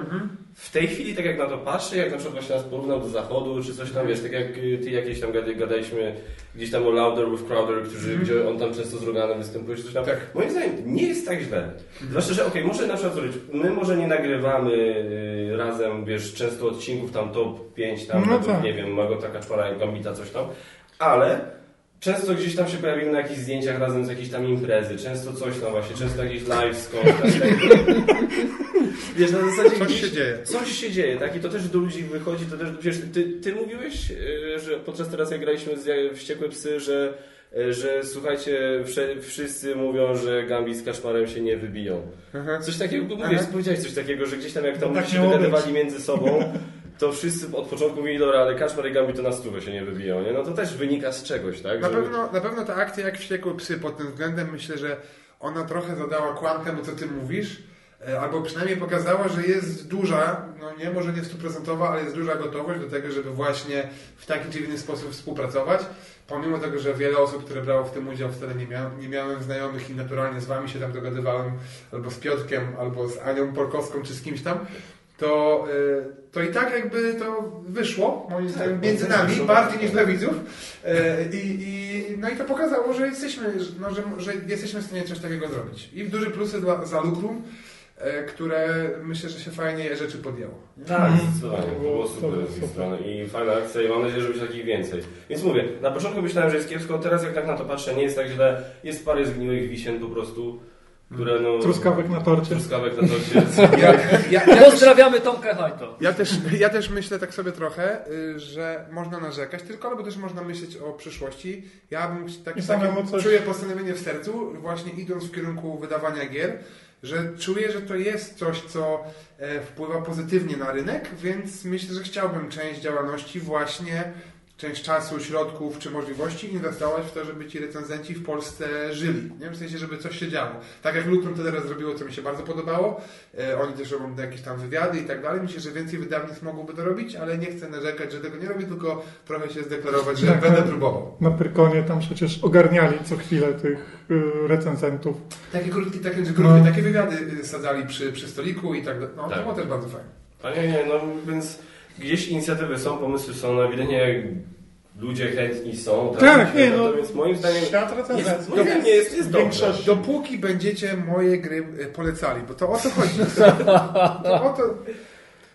W tej chwili, tak jak na to patrzę, jak na przykład właśnie nas porównał do zachodu, czy coś tam, wiesz, tak jak y, ty jakieś tam gada- gadaliśmy gdzieś tam o Louder with Crowder, którzy, gdzie on tam często z Roganem występuje, czy coś tam. Tak. Moim zdaniem nie jest tak źle. Zwłaszcza, że okej, może na przykład zrobić, my może nie nagrywamy y, razem, wiesz, często odcinków tam top 5, tam, no tak. nie wiem, Magota Kaczmara, Gambita, coś tam, ale często gdzieś tam się pojawimy na jakichś zdjęciach razem z jakiejś tam imprezy, często coś tam właśnie, często jakiś live skądś tam. Wiesz, na zasadzie Coś gdzieś- się dzieje. Coś się dzieje, tak? I to też do ludzi wychodzi, to też, wiesz, ty, ty mówiłeś, yy, że podczas teraz jak graliśmy z Wściekłe Psy, że, yy, że słuchajcie, wszyscy mówią, że Gambi z Kaszmarem się nie wybiją. Aha. Coś takiego, bo mówisz, Aha. powiedziałeś coś takiego, że gdzieś tam jak tam Tak ludzie się dogadywali między sobą, to wszyscy od początku mówili, dobra, ale Kaszmar i to na stówę się nie wybiją, nie? No to też wynika z czegoś, tak? Na pewno, na pewno ta akcja jak wściekłe psy pod tym względem myślę, że ona trochę zadała kłam temu, co ty mówisz, e, albo przynajmniej pokazała, że jest duża, no nie, może nie stuprocentowa, ale jest duża gotowość do tego, żeby właśnie w taki czy inny sposób współpracować. Pomimo tego, że wiele osób, które brało w tym udział, wcale nie, nie miałem znajomych i naturalnie z wami się tam dogadywałem, albo z Piotrkiem, albo z Anią Polkowską, czy z kimś tam, to, e, to i tak jakby to wyszło, moim zdaniem, między nami, wyszło. bardziej niż dla widzów. E, I, i, no i to pokazało, że jesteśmy, no, że, że jesteśmy w stanie coś takiego zrobić. I duże plusy dla, za Lukrum, e, które myślę, że się fajnie rzeczy podjęło. Tak, Mhm. zdecydowanie. To było super z ich strony i fajna akcja i mam nadzieję, że będzie takich więcej. Więc mówię, na początku myślałem, że jest kiepsko, teraz jak tak na to patrzę, nie jest tak źle. Jest parę zgniłych wisien po prostu, które no... Truskawek na torcie. Truskawek na torcie. Ja, ja, ja, też, Pozdrawiamy Tomkę Hajto. ja, też, ja też myślę tak sobie trochę, y, że można narzekać, tylko albo też można myśleć o przyszłości. Ja bym tak, coś- czuję postanowienie w sercu, właśnie idąc w kierunku wydawania gier, że czuję, że to jest coś, co e, wpływa pozytywnie na rynek, więc myślę, że chciałbym część działalności właśnie część czasu, środków czy możliwości inwestować w to, żeby ci recenzenci w Polsce żyli. Nie? W sensie, żeby coś się działo. Tak jak Lutron to teraz zrobiło, co mi się bardzo podobało. E, oni też robią jakieś tam wywiady i tak dalej. Myślę, że więcej wydawnictw mogłoby to robić, ale nie chcę narzekać, że tego nie robię, tylko trochę się zdeklarować, że Tak, będę tak. próbował. Na Pyrkonie tam przecież ogarniali co chwilę tych y, recenzentów. Takie krótkie, takie, krótkie, No. takie wywiady y, sadzali przy, przy stoliku i tak dalej. No Tak. to było też bardzo fajne. A nie, nie, no więc gdzieś inicjatywy są, pomysły są, no ewidentnie ludzie chętni są. Tak, nie, no. Więc moim zdaniem Świat jest, moim zdaniem jest, jest dobrze. Większość- Dopóki będziecie moje gry y, polecali, bo to o to chodzi. To o to,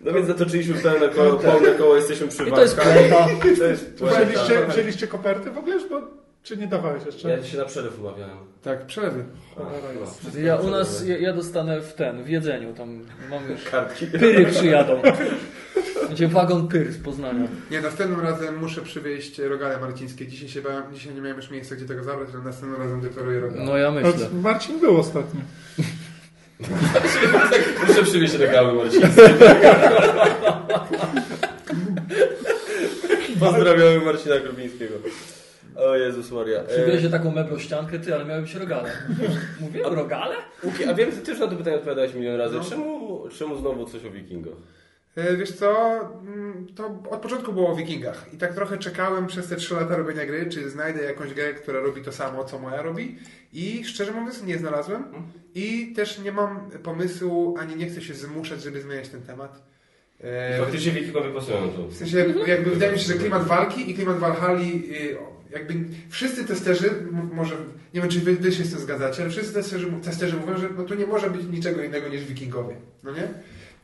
No więc zatoczyliśmy pełne koło, pełne koło jesteśmy przy I to jest jest puenta. Wzięliście, wzięliście koperty w ogóle już, bo, czy nie dawałeś jeszcze? Ja się na przelew umawiałem. tak, przelewy. No, Ja u nas, ja, ja dostanę w ten, w jedzeniu, tam mam już... Kartki. Pyry przyjadą. Będzie wagon pyr z Poznania. Nie, następnym razem muszę przywieźć rogale marcińskie. Dzisiaj się bałem, dzisiaj nie miałem już miejsca, gdzie tego zabrać, ale następnym razem deklaruję rogale. No ja Ale myślę. Marcin był ostatnio. Muszę przywieźć regały marcińskie. Pozdrawiamy Marcina Grubińskiego. O Jezus Maria. Przywiezie taką meblościankę, ty, ale miały być rogale. Mówiłem rogale? Łuki, a wiem, że ty już na to pytanie odpowiadałeś milion razy. No. Czemu, czemu znowu coś o wikingach? E, Wiesz co, mm, to od początku było o wikingach i tak trochę czekałem przez te 3 lata robienia gry, czy znajdę jakąś grę, która robi to samo, co moja robi i szczerze mówiąc nie znalazłem i też nie mam pomysłu, ani nie chcę się zmuszać, żeby zmieniać ten temat. Faktycznie wikingowie pasują tu. W sensie, jakby wydaje mi się, że klimat walki i klimat Valhalla, y, jakby wszyscy testerzy, może, nie wiem czy wy, wy się z tym zgadzacie, ale wszyscy testerzy, testerzy mówią, że no tu nie może być niczego innego niż wikingowie, no nie?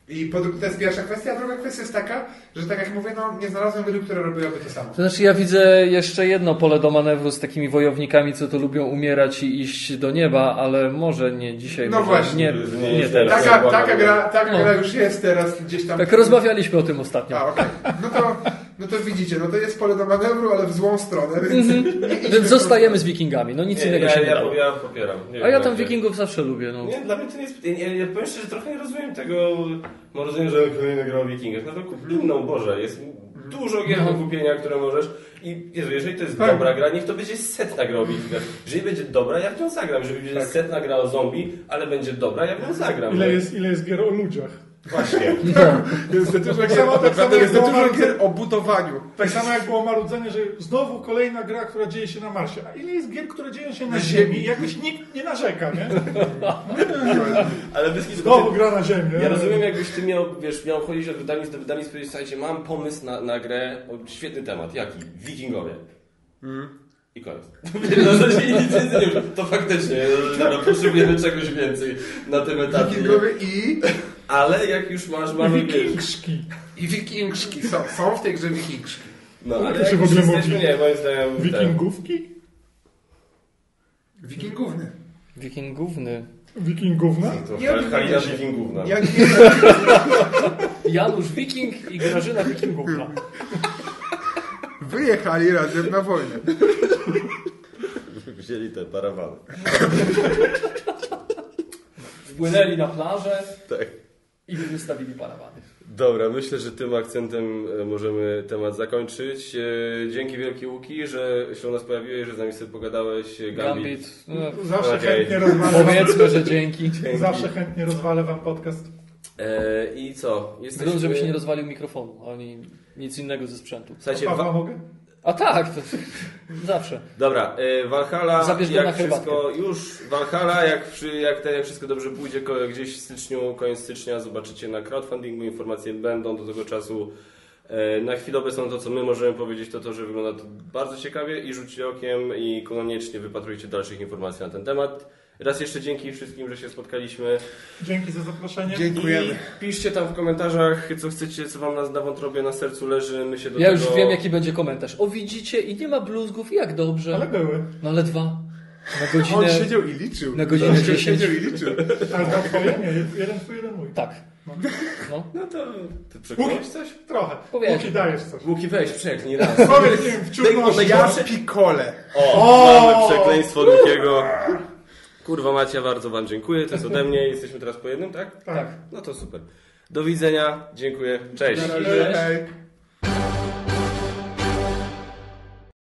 I po, to jest pierwsza kwestia, a druga kwestia jest taka, że tak jak mówię, no nie znalazłem gry, która robiłaby to samo. To znaczy ja widzę jeszcze jedno pole do manewru z takimi wojownikami, co to lubią umierać i iść do nieba, ale może nie dzisiaj. No właśnie. Nie, Nie nie teraz. tak. Taka, taka, gra, taka No. gra już jest teraz gdzieś tam. Tak rozmawialiśmy o tym ostatnio. A, okej. No, to, no to widzicie, no to jest pole do manewru, ale w złą stronę, więc Mhm. Więc zostajemy z wikingami, no nic Nie, innego ja, się nie ja, dało. ja popieram. Nie A ja tam jak- wikingów zawsze lubię. No. Nie, dla mnie to nie jest... Ja, ja powiem szczerze, trochę nie rozumiem tego... No rozumiem, że kolejna gra o wikingach. No to kup inną, Boże. Jest dużo gier do kupienia, które możesz. I Jezu, jeżeli to jest Tak. dobra gra, niech to będzie setna gra o wikingach. Jeżeli będzie dobra, ja w nią zagram. Jeżeli będzie setna gra o zombie, ale będzie dobra, ja w nią zagram. Ile jest, ile jest gier o ludziach? Właśnie. Jest za dużo, tak samo, tak samo jak jest było marudzenie, gier o budowaniu. tak samo jak było marudzenie, że znowu kolejna gra, która dzieje się na Marsie. A ile jest gier, które dzieją się na Na Ziemi Ziemi. i jakoś nikt nie narzeka, nie? Ale kitu, Znowu gra na Ziemi. Ja rozumiem, jakbyś ty miał, wiesz, miał chodzić od wydawnictw do wydawnictw i powiedzieć, słuchajcie, mam pomysł na, na grę, o, świetny temat, jaki? Wikingowie. I koniec. Więcej nie To faktycznie, no, potrzebujemy czegoś więcej na tym etapie. Wikingowie i, Ale jak już masz, mamy, Wikingszki. i wikingszki. Są, są w tej grze wikingszki. no ale Jak jak się w ogóle jesteśmy, mówi? nie, moim zdaniem, Wikingówki? Wikingówny. Wikingówny. Wikingówna? Halina. Wikingówna. Ja nie Janusz Wiking i Grażyna Wikingówna. wyjechali razem na wojnę. Wzięli te parawany. Wpłynęli na plażę Tak. I wystawili parawany. Dobra, myślę, że tym akcentem e, możemy temat zakończyć. E, Dzięki wielkie Łuki, że się u nas pojawiłeś, że z nami sobie pogadałeś. e, Gambit. Gambit. No, Zawsze Okej. chętnie rozwalę wam, powiedzmy, że dzięki. zawsze chętnie rozwalę wam podcast. E, I co? Jesteśmy... Grunt, żebyś nie rozwalił mikrofonu, ani nic innego ze sprzętu. Słuchajcie, wa- mogę? A tak, to zawsze. dobra, e, Valhalla, Zabierz na jak wszystko, już Valhalla, jak, przy, jak, te, jak wszystko dobrze pójdzie, gdzieś w styczniu, koniec stycznia zobaczycie na crowdfundingu, informacje będą do tego czasu. E, Na chwilę obecną to, co my możemy powiedzieć, to to, że wygląda to bardzo ciekawie i rzućcie okiem i koniecznie wypatrujcie dalszych informacji na ten temat. Raz jeszcze dzięki wszystkim, że się spotkaliśmy. Dzięki za zaproszenie. Dziękujemy. I piszcie tam w komentarzach, co chcecie, co wam na, na wątrobie, na sercu leży. My się do Ja tego... już wiem, jaki będzie komentarz. O, widzicie, i nie ma bluzgów, jak dobrze. Ale były. No ale dwa. Na On godzinę. siedział i liczył. na godzinę On 10. siedział i liczył. Ale to twoje? Nie, jeden twój, jeden mój. Tak. No. No to... Ty przekonałeś coś? Trochę. Powiedz. Łuki dajesz coś. Łuki, weź, przeklnij raz. Powiedz, wiem, w ciurności. Ja pikole. O, mamy przekleństwo drugiego. Kurwa Macia, bardzo wam dziękuję. To jest ode mnie. Jesteśmy teraz po jednym, tak? Tak. No to super. Do widzenia. Dziękuję. Cześć. Hej.